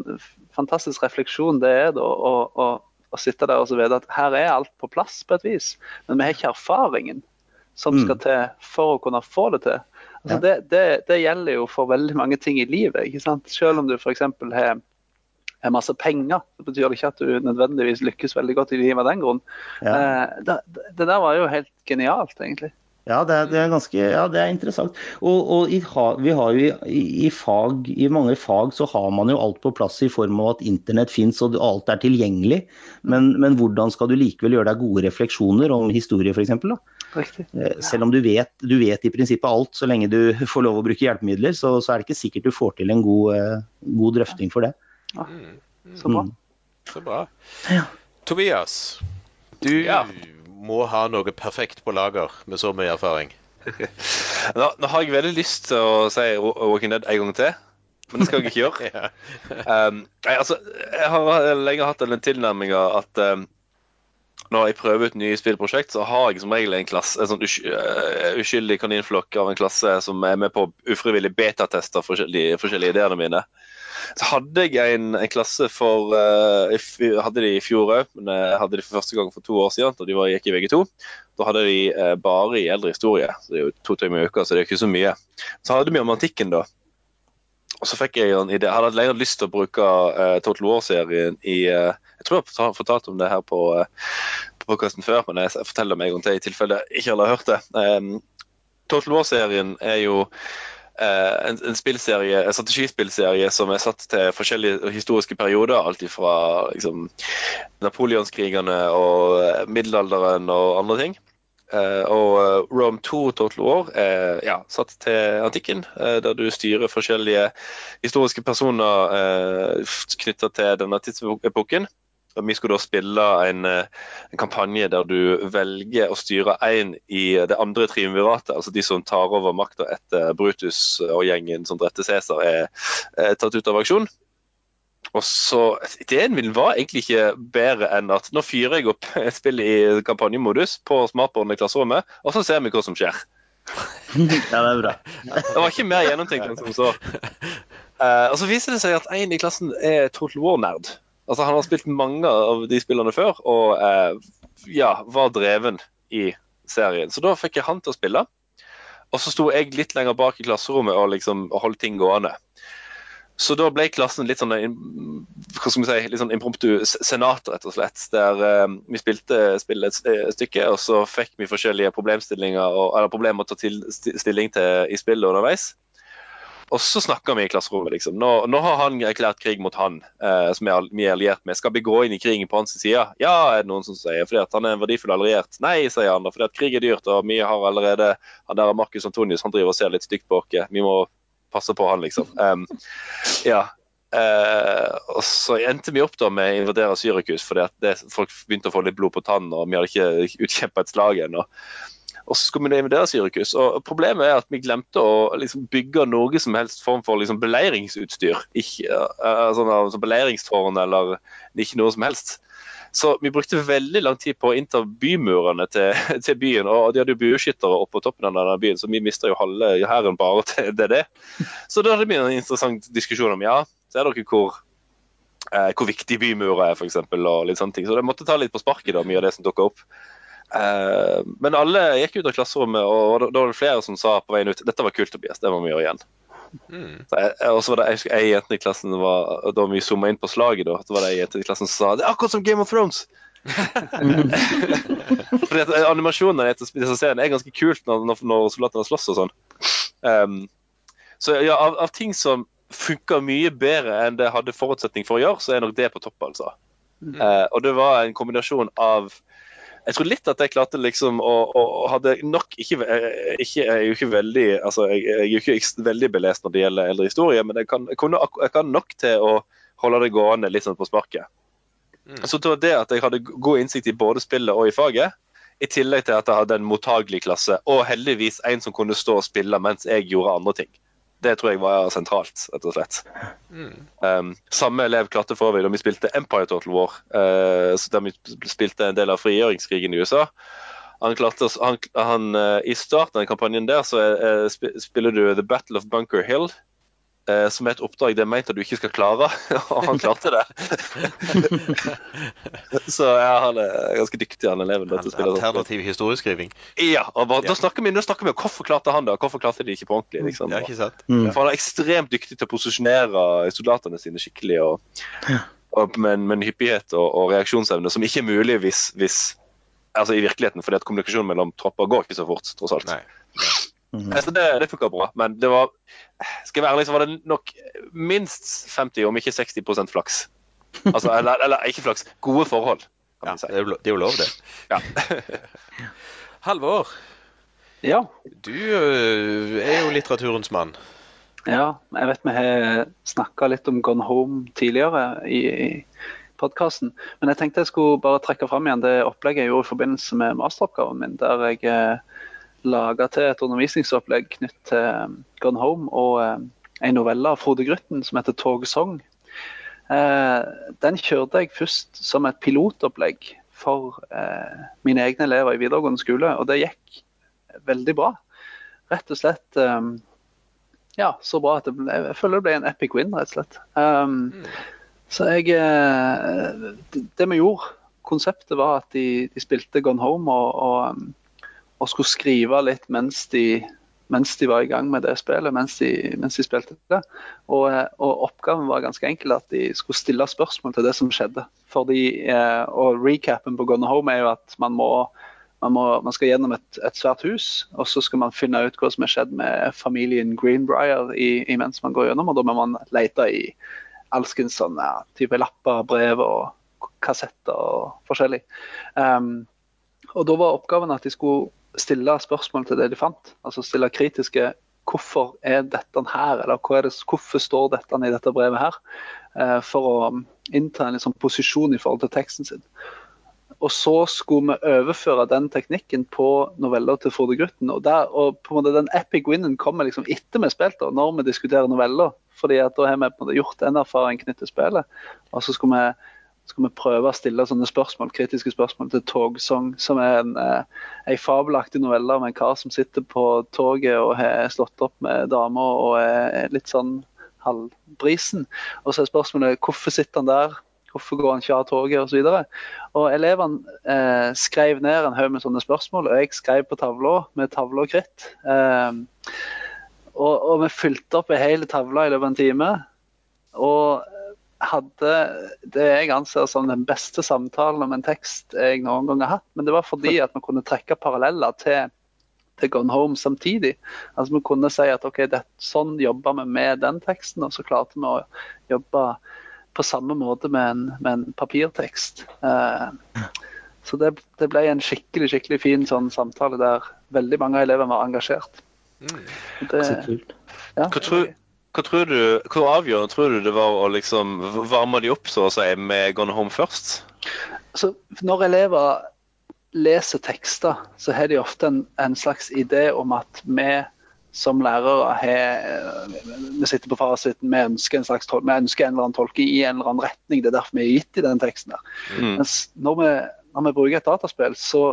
fantastisk refleksjon det er da å, å, å sitte der og så vite at her er alt på plass på et vis, men vi har ikke erfaringen som skal mm. til for å kunne få det til. Altså, ja. det, det, det, gjelder jo for veldig mange ting i livet. ikke sant? Selv om du f.eks. har masse penger, så betyr det ikke at du nødvendigvis lykkes veldig godt i livet av den grunn. Ja. Eh, det, det, der var jo helt genialt, egentlig. Ja, det er, det er ganske, ja, det er interessant. Og, og i, vi har jo i, i, fag, i mange fag så har man jo alt på plass i form av at internett fins og alt er tilgjengelig. Men, men, hvordan skal du likevel gjøre deg gode refleksjoner om historie f.eks.? Riktig. Eh, selv om du vet, du vet, i prinsippet alt, så lenge du [laughs] får lov å bruke hjelpemidler, så, så er det ikke sikkert du får til en god, eh, god drøfting for det. Ja. Mm. Så bra. Mm. Så bra. Tobias, du ja. må ha noe perfekt på lager med så mye erfaring. [laughs] nå, nå, har jeg veldig lyst til å si Walking Dead en gang til. Men det skal jeg ikke gjøre. [laughs] um, jeg, altså, jeg har lenge hatt den tilnærminga at um, når jeg prøver ut nye spillprosjekt, så har jeg som regel en, klasse, en sånn uh, uskyldig kaninflokk av en klasse som er med på ufrivillig betatester forskjellige, forskjellige ideene mine. Så hadde jeg en, en klasse for uh, hadde de i fjor òg, men jeg hadde de for første gang for to år siden. Da de var, gikk i VG2. Da hadde de uh, bare i eldre historie. så Det er jo to timer i uka, så det er ikke så mye. Så hadde vi om antikken, da. Og så fikk jeg en idé. Jeg hadde lenge lyst til å bruke uh, Total War-serien i Jeg tror jeg har fortalt om det her på, på podkasten før, men jeg forteller meg gang til i tilfelle ikke alle har hørt det. Um, Total War-serien er jo Eh, en, en, spillserie, en strategispillserie som er satt til forskjellige historiske perioder. Alt fra liksom, napoleonskrigene og eh, middelalderen og andre ting. Uh, og Rome 2 Total War er ja, satt til antikken, der du styrer forskjellige historiske personer uh, knytta til denne tidsepoken. Vi skulle da spille en, eh, en, kampanje der du velger å styre én i det andre triumviratet, altså de som tar over makta etter Brutus og gjengen som drepte Cæsar, er, er, tatt ut av aksjon. Og så, Ideen min var egentlig ikke bedre enn at nå fyrer jeg opp et spill i kampanjemodus på smartboarden i klasserommet, og så ser vi hva som skjer. [laughs] Ja, det er bra. Det var ikke mer gjennomtenkt enn som så. Uh, og så viser det seg at en i klassen er Total War-nerd. Altså Han har spilt mange av de spillene før og eh, ja, var dreven i serien. Så da fikk jeg han til å spille. Og så sto jeg litt lenger bak i klasserommet og liksom holdt ting gående. Så da ble klassen litt sånn, hva skal vi si, litt sånn impromptu senat, rett og slett. Der eh, vi spilte spillet et eh, stykke, og så fikk vi forskjellige problemstillinger og, eller problemer å ta til, stilling til i spillet underveis. Og så snakker vi i klasserommet, liksom. Nå, nå har han erklært krig mot han, eh, som vi er alliert med. Skal vi gå inn i krigen på hans side? Ja, er det noen som sier. Fordi at han er en verdifull alliert. Nei, sier han. Fordi at krig er dyrt, og vi har allerede Han der Marcus Antonius, han driver og ser litt stygt på oss. Vi må passe på han, liksom. Um, ja. Uh, og så endte vi opp da med å invadere Syrikus, fordi at det, folk begynte å få litt blod på tannen, og vi hadde ikke utkjempa et slag ennå. Så skulle vi invadere Syrikus. Og problemet er at vi glemte å liksom, bygge noe som helst form for liksom, beleiringsutstyr. Ikke uh, sånn, altså, beleiringstårn eller ikke noe som helst. Så vi brukte veldig lang tid på å innta bymurene til, [laughs] til byen. Og de hadde jo bueskyttere oppå toppen av denne byen, så vi mista jo halve hæren bare [laughs] til det. Så da hadde vi en interessant diskusjon om ja, ser dere hvor, eh, hvor viktig bymurer er, f.eks. Og litt sånne ting. Så det måtte ta litt på sparket, da, mye av det som dukka opp. Eh, men alle gikk ut av klasserommet, og da var det flere som sa på veien ut dette var kult, Tobias, det må vi gjøre igjen. Mm. Og så var det jeg ei jente i klassen var, Da vi zooma inn på slaget, da, så var det ei jente i klassen som sa det er akkurat som Game of Thrones. [laughs] Fordi at animasjonen etter disse seriene er ganske kult når, når, når soldatene slåss og sånn. Um, så ja, av, av, ting som funka mye bedre enn det hadde forutsetning for å gjøre, så er nok det på topp, altså. Mm. Uh, og det var en kombinasjon av jeg tror litt at jeg klarte liksom å, å hadde nok ikke, eh, ikke, Jeg er jo ikke veldig altså jeg, jeg er jo ikke veldig belest når det gjelder eldre historie, men jeg kan, jeg, kunne, jeg kan, nok til å holde det gående litt sånn på sparket. Mm. Så tror jeg det at jeg hadde god innsikt i både spillet og i faget, i tillegg til at jeg hadde en mottagelig klasse, og heldigvis en som kunne stå og spille mens jeg gjorde andre ting. Det tror jeg var sentralt, rett og slett. Mm. Um, samme elev klarte for meg da vi spilte Empire Total War, uh, der vi spilte en del av frigjøringskrigen i USA. Han klarte, han, han, uh, I starten av kampanjen der så uh, spiller du The Battle of Bunker Hill som er et oppdrag det er ment at du ikke skal klare, [laughs] og han klarte det. [laughs] så ja, han er ganske dyktig, han eleven. Alternativ historieskriving? Ja. og bare, ja. Da snakker vi, nå snakker vi om hvorfor klarte han det, og hvorfor klarte de ikke på ordentlig. Liksom. Ja, ikke sant? Mm. For han er ekstremt dyktig til å posisjonere soldatene sine skikkelig, og, og med, en hyppighet og, og, reaksjonsevne som ikke er mulig hvis, hvis altså i virkeligheten, fordi at kommunikasjonen mellom tropper går ikke så fort, tross alt. Nei. Nei. Mm -hmm. det, det funka bra, men det var skal jeg være ærlig, så var det nok minst 50, om ikke 60% flaks. Altså, [laughs] eller, eller, ikke flaks, gode forhold. kan Ja, si. det, er jo, det er jo lov, det. Ja. [laughs] Halvor, ja. du øh, er jo litteraturens mann. Ja, jeg vet vi har snakka litt om Gone Home tidligere i, i podkasten. Men jeg tenkte jeg skulle bare trekke fram igjen det opplegget jeg gjorde i forbindelse med masteroppgaven min, der jeg eh, laga til et undervisningsopplegg knytt til um, Gone Home og um, en novelle av Frode Grytten som heter 'Togsong'. Eh, den kjørte jeg først som et pilotopplegg for eh, mine egne elever i videregående skole, og det gikk veldig bra. Rett og slett um, ja, så bra at det ble, jeg føler det ble en epic win, rett og slett. Um, mm. Så jeg eh, det, det, vi gjorde, konseptet var at de, de spilte Gone Home og, og og skulle skrive litt mens de, mens de var i gang med det spillet, mens de, mens de spilte det. Og, og, oppgaven var ganske enkel, at de skulle stille spørsmål til det som skjedde. Fordi, eh, og recapen på Gone Home er jo at man må man, må, man, skal gjennom et, et, svært hus, og så skal man finne ut hva som har skjedd med familien Greenbrier i, imens man går gjennom. og Da må man lete i alskens sånne type lapper, brev og kassetter og forskjellig. Um, og Da var oppgaven at de skulle stille spørsmål til det de fant. Altså stille kritiske hvorfor er dette her, eller det, hvorfor står dette i dette brevet her? Eh, for å innta en liksom posisjon i forhold til teksten sin. Og så skulle vi overføre den teknikken på noveller til Frode Grutten. Og, der, og på en måte den epic winnen kommer liksom etter vi spilte, når vi diskuterer noveller. fordi at da har vi på en måte gjort en erfaring knyttet til spillet. Og så skulle vi skal vi prøve å stille sånne spørsmål, kritiske spørsmål til 'Togsong', som er en, eh, en fabelaktig novelle om en kar som sitter på toget og har slått opp med damer og er litt sånn halvbrisen. Og så er spørsmålet hvorfor sitter han der, hvorfor går han ikke av toget. Og, og elevene eh, skrev ned en haug med sånne spørsmål, og jeg skrev på tavla med tavle og kritt. Eh, og, og, vi fylte opp ei hel tavle i løpet av en time. Og hadde det jeg anser som den beste samtalen om en tekst jeg noen gang har hatt. Men det var fordi [laughs] at vi kunne trekke paralleller til, til Gone Home samtidig. Altså Vi kunne si at ok, det, sånn jobber vi med den teksten, og så klarte vi å jobbe på samme måte med en, med en papirtekst. Eh, så det, det, ble en skikkelig skikkelig fin sånn samtale der veldig mange av elevene var engasjert. Mm. Det, ja, hva, tror, hva, tror, du, hvor avgjørende tror du det var å liksom varme de opp så å si, med Gone Home først? Så når elever leser tekster, så har de ofte en, en slags idé om at vi som lærere har Vi sitter på fasiten, vi ønsker en slags vi ønsker en eller annen tolke i en eller annen retning. Det er derfor vi er gitt i den teksten. der. Mm. Mens når vi, når vi, bruker et dataspill, så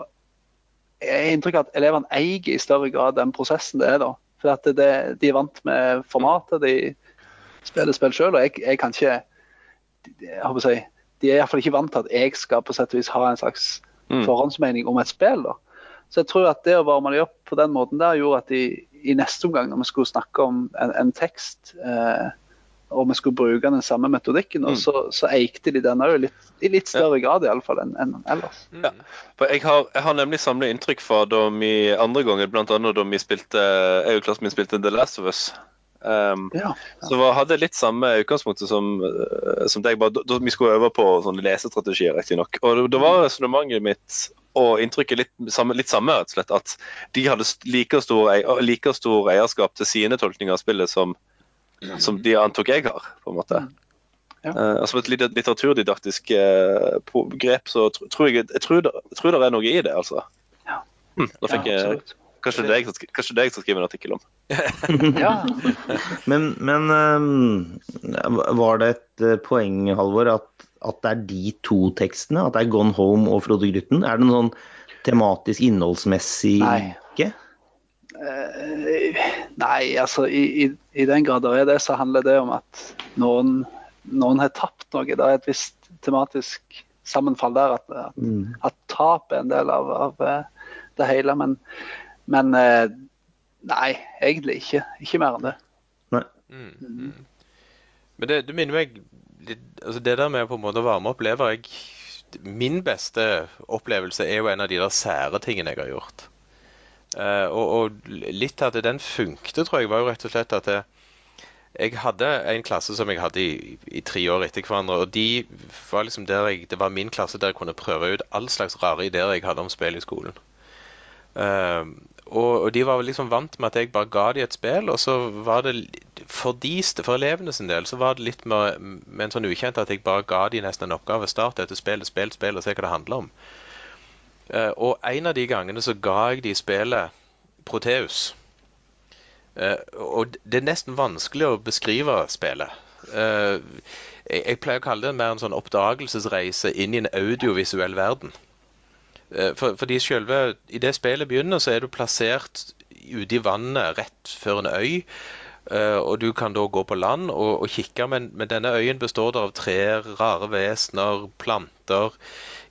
er inntrykket at elevene eier i større grad den prosessen det er. da. For at det, De er vant med formatet, de spiller spill sjøl. Og jeg, jeg, kan ikke jeg håper si, De er iallfall ikke vant til at jeg skal på sett og vis ha en slags mm. forhåndsmening om et spill. da. Så jeg tror at det å varme dem opp på den måten der gjorde at de i neste omgang, når vi skulle snakke om en, en tekst, eh, og vi skulle bruke den samme metodikken, mm. så, så eikte de den òg i litt større grad i alle fall enn en ellers. Mm. Ja. Jeg har, jeg, har, nemlig samlet inntrykk fra da vi andre ganger, bl.a. da vi spilte jeg og klassen min spilte The Last of Us. Um, ja, ja. Så var, hadde litt samme utgangspunkt som, som deg. bare da, da, Vi skulle øve på sånne lesestrategier, riktignok. Og da var resonnementet mitt og inntrykket litt samme, litt samme, rett og slett. At de hadde like stor, like stor eierskap til sine tolkninger av spillet som, som de antok jeg har, på en måte. Mm. Ja. Uh, som et litteraturdidaktisk uh, grep, så tror jeg, jeg, tror det, jeg tror det er noe i det, altså. Ja. Hm, da fikk ja, jeg Kanskje det er jeg, som skriver en artikkel om. [laughs] Men, men um, var det et poeng, Halvor, at at det er de to tekstene? At det er 'Gone Home' og 'Frode Grytten'? Er det noe sånn tematisk, innholdsmessig Nei. ikke? Uh, nei, altså i, i, i, den grad det er det, så handler det om at noen, noen har tapt noe. Det er et visst tematisk sammenfall der. At, at, mm. at tap er en del av, av eh, det hele. Men, men uh, nei, egentlig ikke. Ikke mer enn det. Nei. Mm. Mm. Men det, det minner meg altså det der med på en måte å varme opp lever jeg, Min beste opplevelse er jo en av de der sære tingene jeg har gjort. Uh, og, og, litt at den funkte, tror jeg, var jo rett og slett at det, jeg hadde en klasse som jeg hadde i, i, tre år etter hverandre. og de var liksom jeg, Det var min klasse der jeg kunne prøve ut all slags rare ideer jeg hadde om spill i skolen. Uh, og, og, de var liksom vant med at jeg bare ga dem et spill, og så var det for, de, for elevene sin del så var det litt med, med en sånn ukjent at jeg bare ga dem nesten en oppgave. Start dette spillet, spill, spill, og se hva det handler om. Uh, og en av de gangene så ga jeg de spillet Proteus. Uh, og det er nesten vanskelig å beskrive spillet. Uh, jeg, pleier å kalle det mer en sånn oppdagelsesreise inn i en audiovisuell verden. Eh, for, fordi selve, I det spillet begynner, så er du plassert ute i vannet rett før en øy. Uh, og du kan da gå på land og, og kikke, men, men, denne øyen består av trær, rare vesener, planter,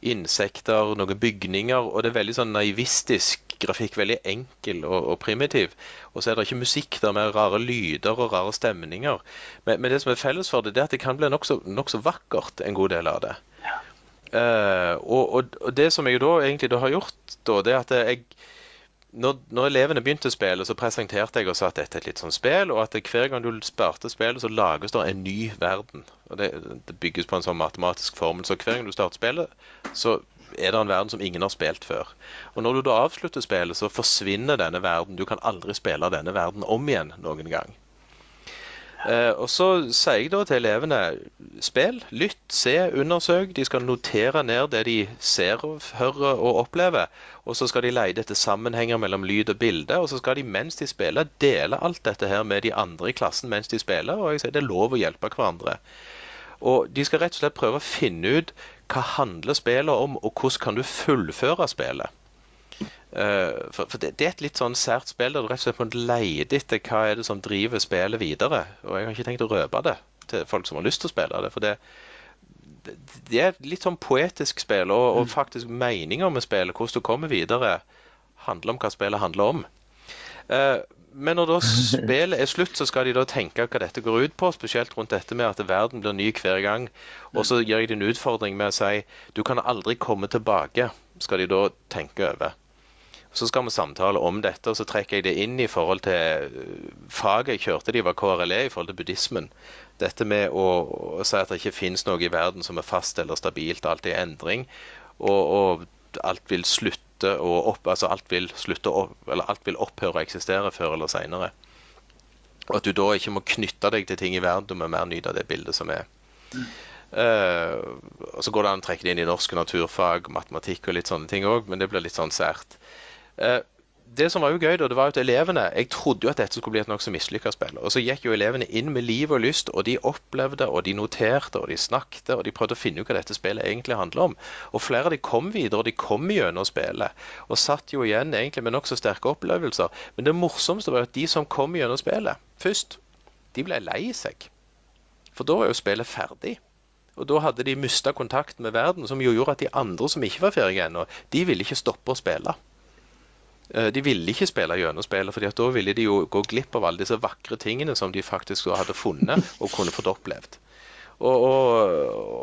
insekter, noen bygninger. Og det er veldig sånn naivistisk grafikk. Veldig enkel og, og primitiv. Og så er det ikke musikk der med rare lyder og rare stemninger. Men, men det som er felles for det, det er at det kan bli nokså nok vakkert, en god del av det. Uh, og, og, og, det som jeg da egentlig da har gjort, da, det er at jeg når, når, elevene begynte å spille, så presenterte jeg og sa at dette er et litt sånn spill, og at hver gang du starter spillet, så lages det en ny verden. Og det, det, bygges på en sånn matematisk formel. Så hver gang du starter spillet, så er det en verden som ingen har spilt før. Og når du da avslutter spillet, så forsvinner denne verden. Du kan aldri spille denne verden om igjen noen gang. Eh, og Så sier jeg da til elevene spill, lytt, se, undersøk. De skal notere ned det de ser, hører og opplever. Og så skal de lete etter sammenhenger mellom lyd og bilde. Og så skal de mens de spiller, dele alt dette her med de andre i klassen mens de spiller. Og jeg sier det er lov å hjelpe hverandre. Og de skal rett og slett prøve å finne ut hva handler spillet om, og hvordan kan du fullføre spillet. Eh, for for det, det er et litt sånn sært spill der du rett og slett må lete etter hva er det som driver spillet videre. Og jeg har ikke tenkt å røpe det til folk som har lyst til å spille det. For det, det, det er et litt sånn poetisk spill, og, og faktisk meninger med spillet, hvordan du kommer videre, handler om hva spillet handler om. Uh, men når da [laughs] spillet er slutt, så skal de da tenke hva dette går ut på. Spesielt rundt dette med at verden blir ny hver gang. Og så gir jeg dem en utfordring med å si du kan aldri komme tilbake, skal de da tenke over. Så skal vi samtale om dette, og så trekker jeg det inn i forhold til øh, faget jeg kjørte. De var KRLE i forhold til buddhismen. Dette med å, å si at det ikke finnes noe i verden som er fast eller stabilt, alt er endring. Og, og alt vil slutte å opp, altså alt vil slutte opp, eller alt vil opphøre å eksistere før eller seinere. Og at du da ikke må knytte deg til ting i verden, du må mer nyte av det bildet som er. Uh, og Så går det an å trekke det inn i norsk naturfag, matematikk og litt sånne ting òg, men det blir litt sånn sært. Eh, det som var jo gøy, da, det var at elevene Jeg trodde jo at dette skulle bli et nokså mislykka spill. Og så gikk jo elevene inn med liv og lyst, og de opplevde, og de noterte, og de snakket, og de prøvde å finne ut hva dette spillet egentlig handler om. Og flere av de kom videre, og de kom gjennom spillet. Og satt jo igjen egentlig med nokså sterke opplevelser. Men det morsomste var at de som kom gjennom spillet først, de ble lei seg. For da var jo spillet ferdig. Og da hadde de mista kontakten med verden, som jo gjorde at de andre som ikke var ferdige ennå, de ville ikke stoppe å spille. Eh, de ville ikke spille gjennom spillet, for da ville de jo gå glipp av alle disse vakre tingene som de faktisk hadde funnet [laughs] og kunne fått opplevd. Og, og,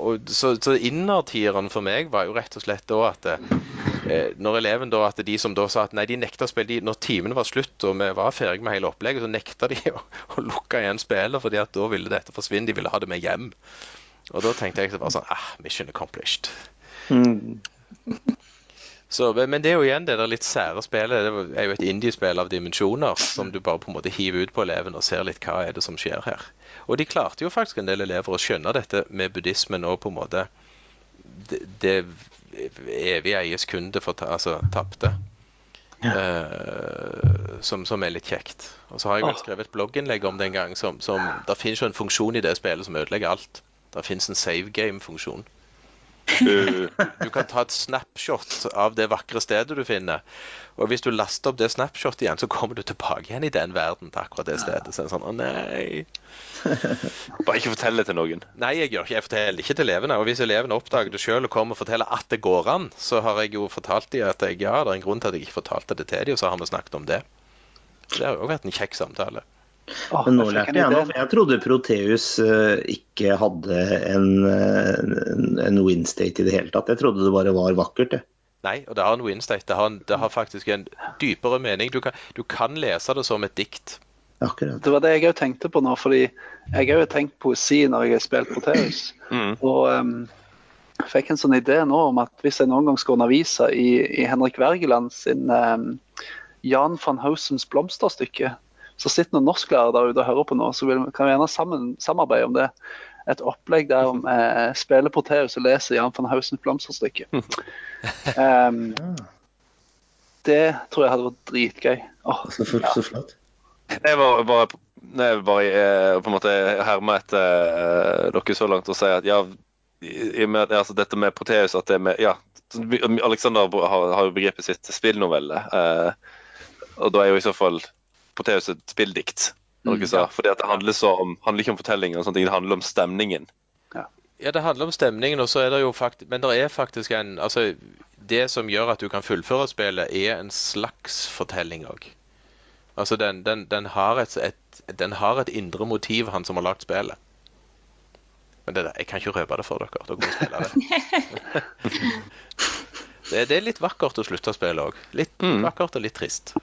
og Så, så innertieren for meg var jo rett og slett da at eh, når eleven da, at de som da sa at nei, de nekta å spille de, Når timene var slutt og vi var ferdig med hele opplegget, så nekta de [laughs] å, å lukke igjen spillet, fordi at da ville dette forsvinne. De ville ha det med hjem. Og da tenkte jeg bare sånn ah, Mission accomplished. Mm. Så, men det er jo igjen det der litt sære spillet. Det er jo et indiespill av dimensjoner som du bare på en måte hiver ut på eleven og ser litt hva er det som skjer her. Og de klarte jo faktisk en del elever å skjønne dette med buddhismen og på en måte det, det evige eies kunde for ta, altså tapte. Ja. Uh, som, som, er litt kjekt. Og så har jeg vel skrevet et blogginnlegg om det en gang. Som, som, det finnes jo en funksjon i det spillet som ødelegger alt. Det finnes en save game-funksjon. Du, kan ta et snapshot av det vakre stedet du finner. Og hvis du laster opp det snapshotet igjen, så kommer du tilbake igjen i den verden til akkurat det stedet. Så er det sånn, å nei. Bare ikke fortell det til noen. Nei, jeg gjør ikke Jeg forteller ikke til elevene. Og hvis elevene oppdager det sjøl og kommer og forteller at det går an, så har jeg jo fortalt dem at jeg, ja, det er en grunn til at jeg ikke fortalte det til dem, og så har vi snakket om det. Det har jo vært en kjekk samtale. Men nå lærte jeg noe, jeg trodde Proteus uh, ikke hadde en, en, en win-state i det hele tatt. Jeg trodde det bare var vakkert. Det. Nei, og det har en win-state. Det, det, har faktisk en dypere mening. Du kan, du kan lese det som et dikt. Akkurat. Det var det jeg òg tenkte på nå, fordi jeg har jo tenkt poesi når jeg har spilt Proteus. [clears throat] Mm. Og um, jeg fikk en sånn idé nå om at hvis jeg noen gang skal undervise i, i Henrik Wergeland sin um, Jan van Hausens blomsterstykke, så sitter noen norsklærere der ute og hører på nå, så kan vi gjerne sammen, samarbeide om det. Et opplegg der vi eh, spiller Proteus og leser Jan van Hausens blomsterstykke. [laughs] Um, det tror jeg hadde vært dritgøy. Oh, så, ja. så flott. Jeg var bare jeg bare eh, på en måte herma etter uh, dere så langt og sier at ja, i, med, altså, dette med Proteus at det med, ja, Alexander har, har jo begrepet sitt spillnovelle. Uh, og da er jo i så fall Proteus et spilldikt. Mm, ja. Fordi det handler, om, handler, ikke om fortellinger, og sånne det handler om stemningen. Ja. ja, det handler om stemningen, og så er det jo faktisk, men det er faktisk en altså, Det som gjør at du kan fullføre spillet, er en slags fortelling òg. Altså, den, den, den, har et, et, den har et indre motiv, han som har lagd spillet. Men det, jeg kan ikke røpe det for dere. Dere må spille det. [laughs] det. det. er litt vakkert å slutte å spille òg. Litt mm. vakkert og litt trist.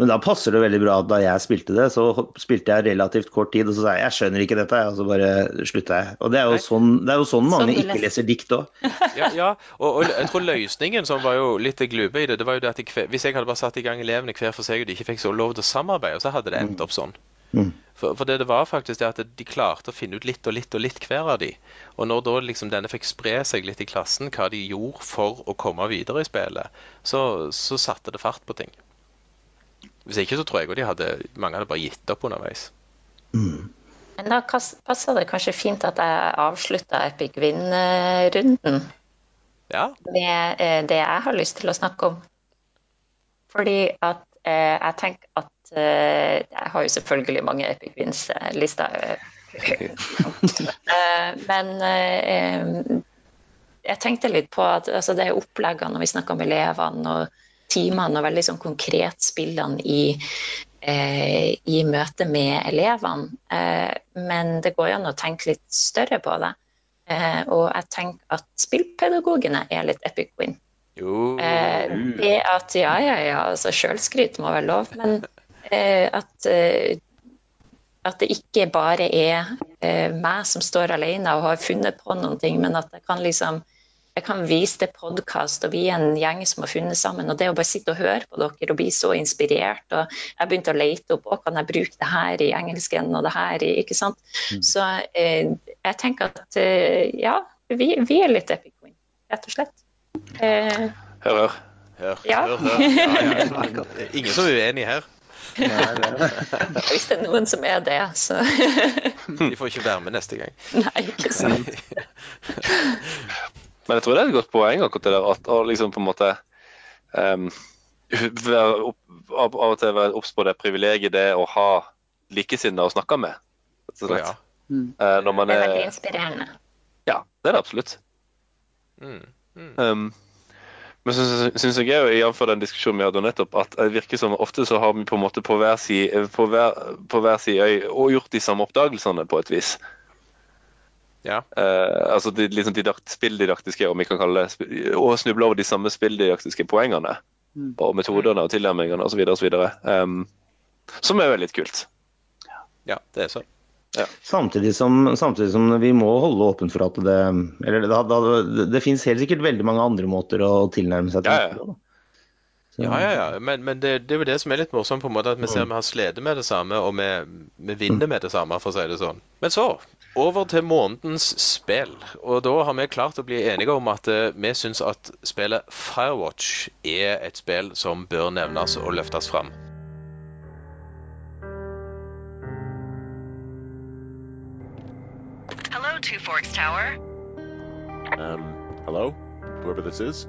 Men da passer det veldig bra at da jeg spilte det, så spilte jeg relativt kort tid, og så sa jeg jeg skjønner ikke dette, og så bare slutta jeg. Og det er jo sånn, det er jo sånn mange sånn ikke leser dikt òg. [laughs] Ja, ja og, og, jeg tror løsningen som var jo litt glube i det, det var jo det at jeg, hvis jeg hadde bare satt i gang elevene hver for seg, og de ikke fikk så lov til å samarbeide, så hadde det endt opp sånn. Mm. For, for det, det, var faktisk det at de klarte å finne ut litt og litt og litt hver av de. Og når da liksom denne fikk spre seg litt i klassen, hva de gjorde for å komme videre i spillet, så, så satte det fart på ting. Hvis ikke så tror jeg de hadde, mange hadde bare gitt opp underveis. Mm. Men da passer det kanskje fint at jeg avslutta Epic Win-runden ja. med eh, det jeg har lyst til å snakke om. Fordi at eh, jeg tenker at eh, Jeg har jo selvfølgelig mange Epic Wins-lister. [laughs] Eh, men eh, jeg tenkte litt på at altså, det er oppleggene når vi snakker om elevene og timene og veldig sånn konkret spillene i, eh, i møte med elevene. Eh, men det går jo an å tenke litt større på det. Eh, og jeg tenker at spillpedagogene er litt epic win. Jo Eh, det at ja, ja, ja, altså sjølskryt må være lov, men eh, at eh, at det ikke bare er eh, meg som står alene og har funnet på noen ting, men at jeg kan liksom jeg kan vise til podkast, og vi er en gjeng som har funnet sammen. Og det å bare sitte og høre på dere og bli så inspirert. Og jeg begynte å lete opp og kan jeg bruke det her i engelsken og det her i Ikke sant. Så eh, jeg tenker at eh, ja, vi, vi er litt epic queen, rett og slett. Eh, Hør, hør. Hør, Ja. hør, hør. Ja, ja. Det Ingen som er uenig her. hvis det er noen som er det, så De får ikke være med neste gang. Nei, ikke sant. Men jeg tror det er et godt poeng akkurat det der at å liksom på en måte um, være opp, av, av og til være obs på det privilegiet det er å ha likesinnede å snakke med. rett og Å, slett. ja. Eh, når man Det er veldig er inspirerende. Ja, det er det absolutt. Mm. Mm. Um, men så syns jeg òg, jf. den diskusjonen vi hadde nettopp, at det virker som ofte så har vi på en måte på hver side, på hver, på hver side øy og gjort de samme oppdagelsene på et vis. Ja. Uh, altså de liksom didakt, spilldidaktiske, om vi kan kalle det, og snuble over de samme spilldidaktiske poengene. Mm. Og metodene og tilnærmingene osv. osv. Um, som er veldig kult. ja, det er sånn. Samtidig som, samtidig som vi må holde åpent for at det Eller da, da, det, det finnes helt sikkert veldig mange andre måter å tilnærme seg til Ja, ja. Så- Ja, ja, ja. Men, men det, det er jo det som er litt morsomt, på en måte, at vi ser vi har slitt med det samme, og vi, vi vinner med det samme, for å si det sånn. Men så, over til månedens spill. Og da har vi klart å bli enige om at eh, vi syns at spillet Firewatch er et spill som bør nevnes og løftes fram. Hello, Two Forks Tower. Um, hello? Whoever this is?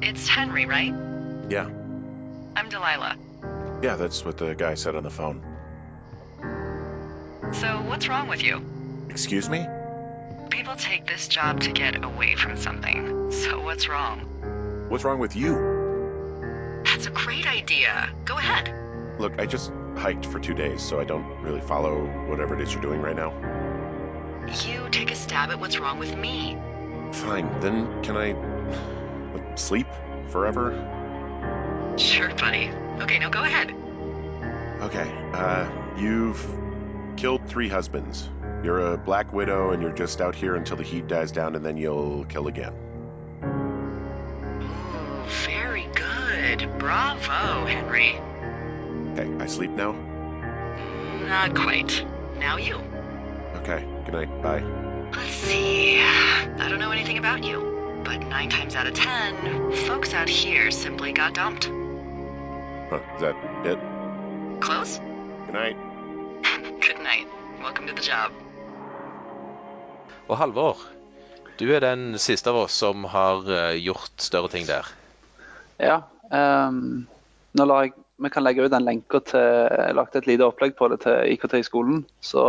It's Henry, right? Yeah. I'm Delilah. Yeah, that's what the guy said on the phone. So, what's wrong with you? Excuse me? People take this job to get away from something. So, what's wrong? What's wrong with you? That's a great idea. Go ahead. Look, I just hiked for two days, so I don't really follow whatever it is you're doing right now. You take a stab at what's wrong with me. Fine, then can I like, sleep forever? Sure, buddy. Okay, now go ahead. Okay, uh, you've killed three husbands. You're a black widow, and you're just out here until the heat dies down, and then you'll kill again. Ooh, very good. Bravo, Henry. Okay, I sleep now? Not quite. Now you. Okay, good night, bye. Let's see. I don't know anything about you, but nine times out of ten, folks out here simply got dumped. Is that it? Close? Good night. [laughs] Good night. Welcome to the job. Og Halvor, du er den siste av oss som har eh, gjort større ting der. Ja. Um, nå la jeg, vi kan legge ut en lenka til Jeg lagde et lite opplegg på det til IKT i skolen, så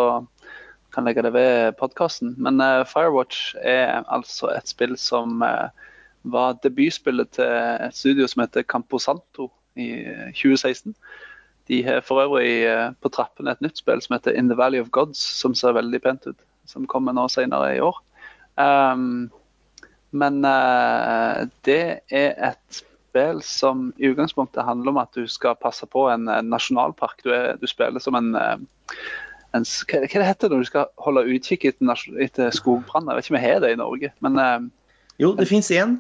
kan legge det ved podkasten. Men uh, Firewatch er altså et spill som uh, var debutspillet til et studio som heter Camposanto i eh, 2016. De har for øvrig eh, på trappene et nytt spill som heter In the Valley of Gods, som ser veldig pent ut. Som kommer nå senere i år. Um, men uh, det er et spill som i utgangspunktet handler om at du skal passe på en, eh, nasjonalpark. Du, er, du spiller som en, eh, en hva, hva det heter det når du skal holde utkikk etter, etter skogbranner? Jeg vet ikke om vi har det i Norge, men uh, Jo, det fins én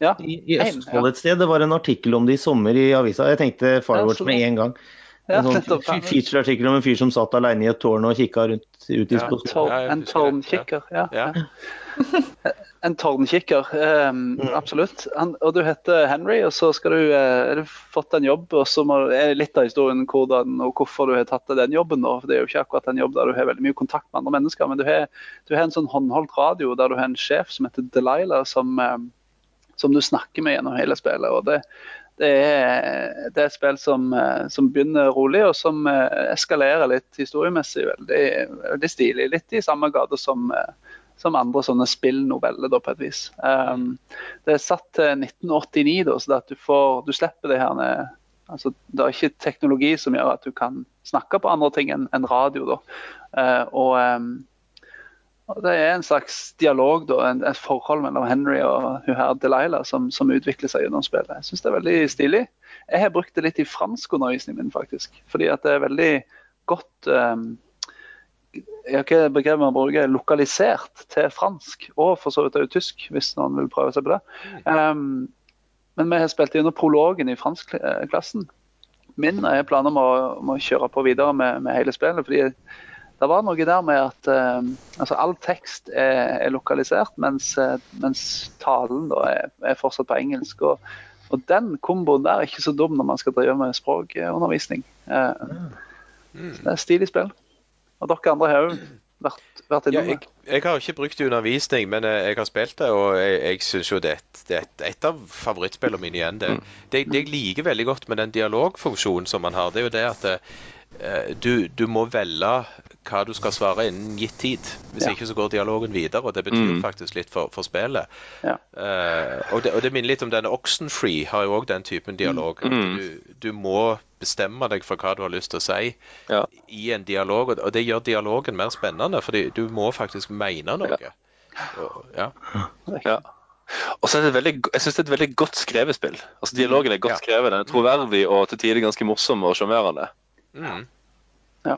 ja. i, i Østfold et sted. Det var en artikkel om det i sommer i avisa. Jeg tenkte Firewatch Ja, med en gang. En sånn feature-artikkel om en fyr som satt alene i et tårn og kikka rundt ut i Ja. skogen. En tårnkikker. Ja. Ja. [laughs] En tårnkikker, eh, absolutt. Han, og du heter Henry, og så skal du, eh, har du fått en jobb. og så må, er litt av historien hvordan og hvorfor du har tatt den jobben. for Det er jo ikke akkurat en jobb der du har veldig mye kontakt med andre mennesker. Men du har, du har en sånn håndholdt radio der du har en sjef som heter Delilah, som, eh, som du snakker med gjennom hele spillet. og det det er, det er et spill som, eh, som begynner rolig, og som eh, eskalerer litt historiemessig. Veldig, veldig stilig. Litt i samme gate som, eh, som andre sånne spillnoveller, da, på et vis. Um, det er satt til 1989, da, så at du, får, du slipper det her ned altså, Det er ikke teknologi som gjør at du kan snakke på andre ting enn en radio. da. Uh, og um, Det er en slags dialog, da, en, et forhold mellom Henry og hun her Delilah som, som utvikler seg gjennom spillet. Jeg syns det er veldig stilig. Jeg har brukt det litt i franskundervisningen min, faktisk. Fordi at det er veldig godt um, jeg har ikke begrepet man bruker, lokalisert til fransk, og for så vidt også tysk, hvis noen vil prøve seg på det. Um, men vi har spilt gjennom prologen i franskklassen min. er planer om å, om å kjøre på videre med, med hele spillet. fordi det var noe der med at uh, altså all tekst er, er lokalisert, mens, uh, mens, talen da er, er, fortsatt på engelsk. Og, og, den komboen der er ikke så dum når man skal drive med språkundervisning. Uh, mm. Det er stilig spill. Og dere andre har òg vært, vært innom ja, jeg, jeg, har ikke brukt det i undervisning, men jeg har spilt det, og jeg, jeg syns jo det, det, er et av favorittspillene mine igjen. Det, mm. det, det, jeg liker veldig godt med den dialogfunksjonen som man har, det er jo det at du, du, må velge hva du skal svare innen gitt tid. Hvis ja. ikke så går dialogen videre, og det betyr mm. faktisk litt for, for spillet. Ja. Uh, og, det, og, det, minner litt om denne Oxenfree har jo òg den typen dialog. Mm. Du, du, må bestemme deg for hva du har lyst til å si ja. i en dialog, og det gjør dialogen mer spennende, fordi du må faktisk mene noe. ja. ja. Og så er det veldig, jeg synes det er et veldig godt skrevet spill. Altså Dialogen er godt skrevet. Den er troverdig og til tider ganske morsom og sjarmerende. Mm. Ja,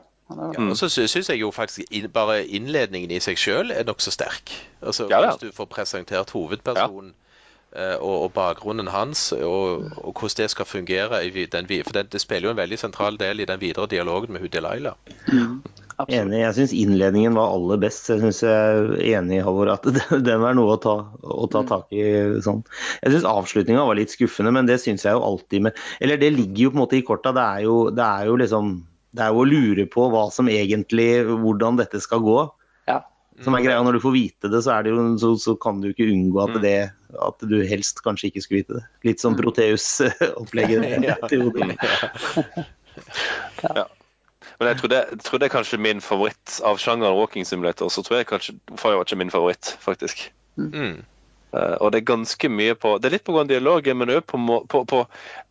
og så syns jeg jo faktisk bare innledningen i seg sjøl er nokså sterk. Altså ja, ja. Hvis du får presentert hovedpersonen og, og, bakgrunnen hans, og, og, hvordan det skal fungere i den, For det, det, spiller jo en veldig sentral del i den videre dialogen med hun Delilah. Mm. Enig. Jeg syns innledningen var aller best. Jeg synes jeg er enig Halvor, at [laughs] den er noe å ta, å ta tak i. sånn. Jeg syns avslutninga var litt skuffende, men det syns jeg jo alltid med Eller det ligger jo på en måte i korta. Det er jo, det er jo liksom det er jo å lure på hva som egentlig, hvordan dette skal gå. Som er greia, Når du får vite det, så, det jo, så, så kan du ikke unngå at, mm. det, at du helst kanskje ikke skulle vite det. Litt som mm. Proteus-opplegget. [laughs] ja. ja. Men jeg tror, det, jeg er kanskje min favoritt av sjangeren walking simulator. Så tror jeg kanskje Firewatch er min favoritt, faktisk. Mm. Uh, og det er ganske mye på Det er litt på grunn av dialogen, men òg på, på, på,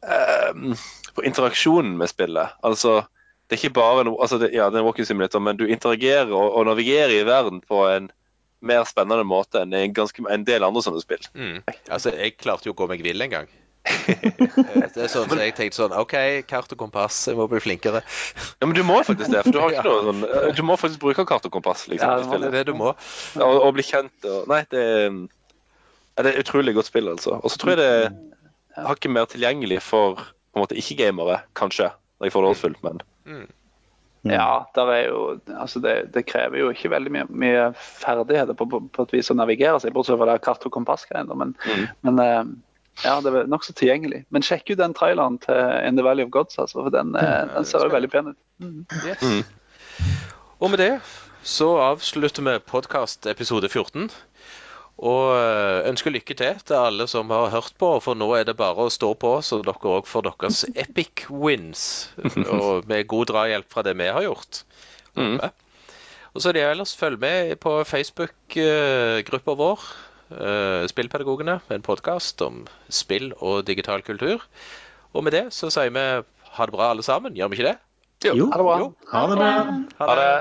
uh, på interaksjonen med spillet. Altså det er ikke bare noe, altså det, ja, det er en walking simulator, men du interagerer og, og, navigerer i verden på en mer spennende måte enn en, ganske, en del andre sånne spill. Mm. Altså, Jeg klarte jo å gå meg vill en gang. [laughs] det er sånn så Jeg tenkte sånn OK, kart og kompass, jeg må bli flinkere. Ja, Men du må faktisk det. for Du har [laughs] ikke noe sånn Du må faktisk bruke kart og kompass. liksom Ja, det er det du må. Og, og bli kjent og Nei, det er, det er et utrolig godt spill, altså. Og så tror jeg det er hakket mer tilgjengelig for på en måte ikke-gamere, kanskje, når jeg får det fullt, men Mm. Ja, jo, altså det, det, krever jo ikke veldig mye, mye ferdigheter på, på, på, et vis å navigere seg, bortsett fra kart- og kompassgreiene. Men, mm. men eh, ja, det er nokså tilgjengelig. Men sjekk ut den traileren til In the Valley of Gods, altså, for den, mm. den ser jo veldig pen ut. Mm. Yes. Mm. Og med det så avslutter vi podkast episode 14. Og eh, ønsker lykke til til alle som har hørt på, for nå er det bare å stå på, så dere òg får deres [laughs] epic wins. Og med god drahjelp fra det vi har gjort. Mm. Og så er det ellers følg med på Facebook-gruppa vår, eh, Spillpedagogene, en podkast om spill og digital kultur. Og med det så sier vi ha det bra alle sammen, gjør vi ikke det? Jo. Ha det bra. Jo. Ha det bra. Ha det.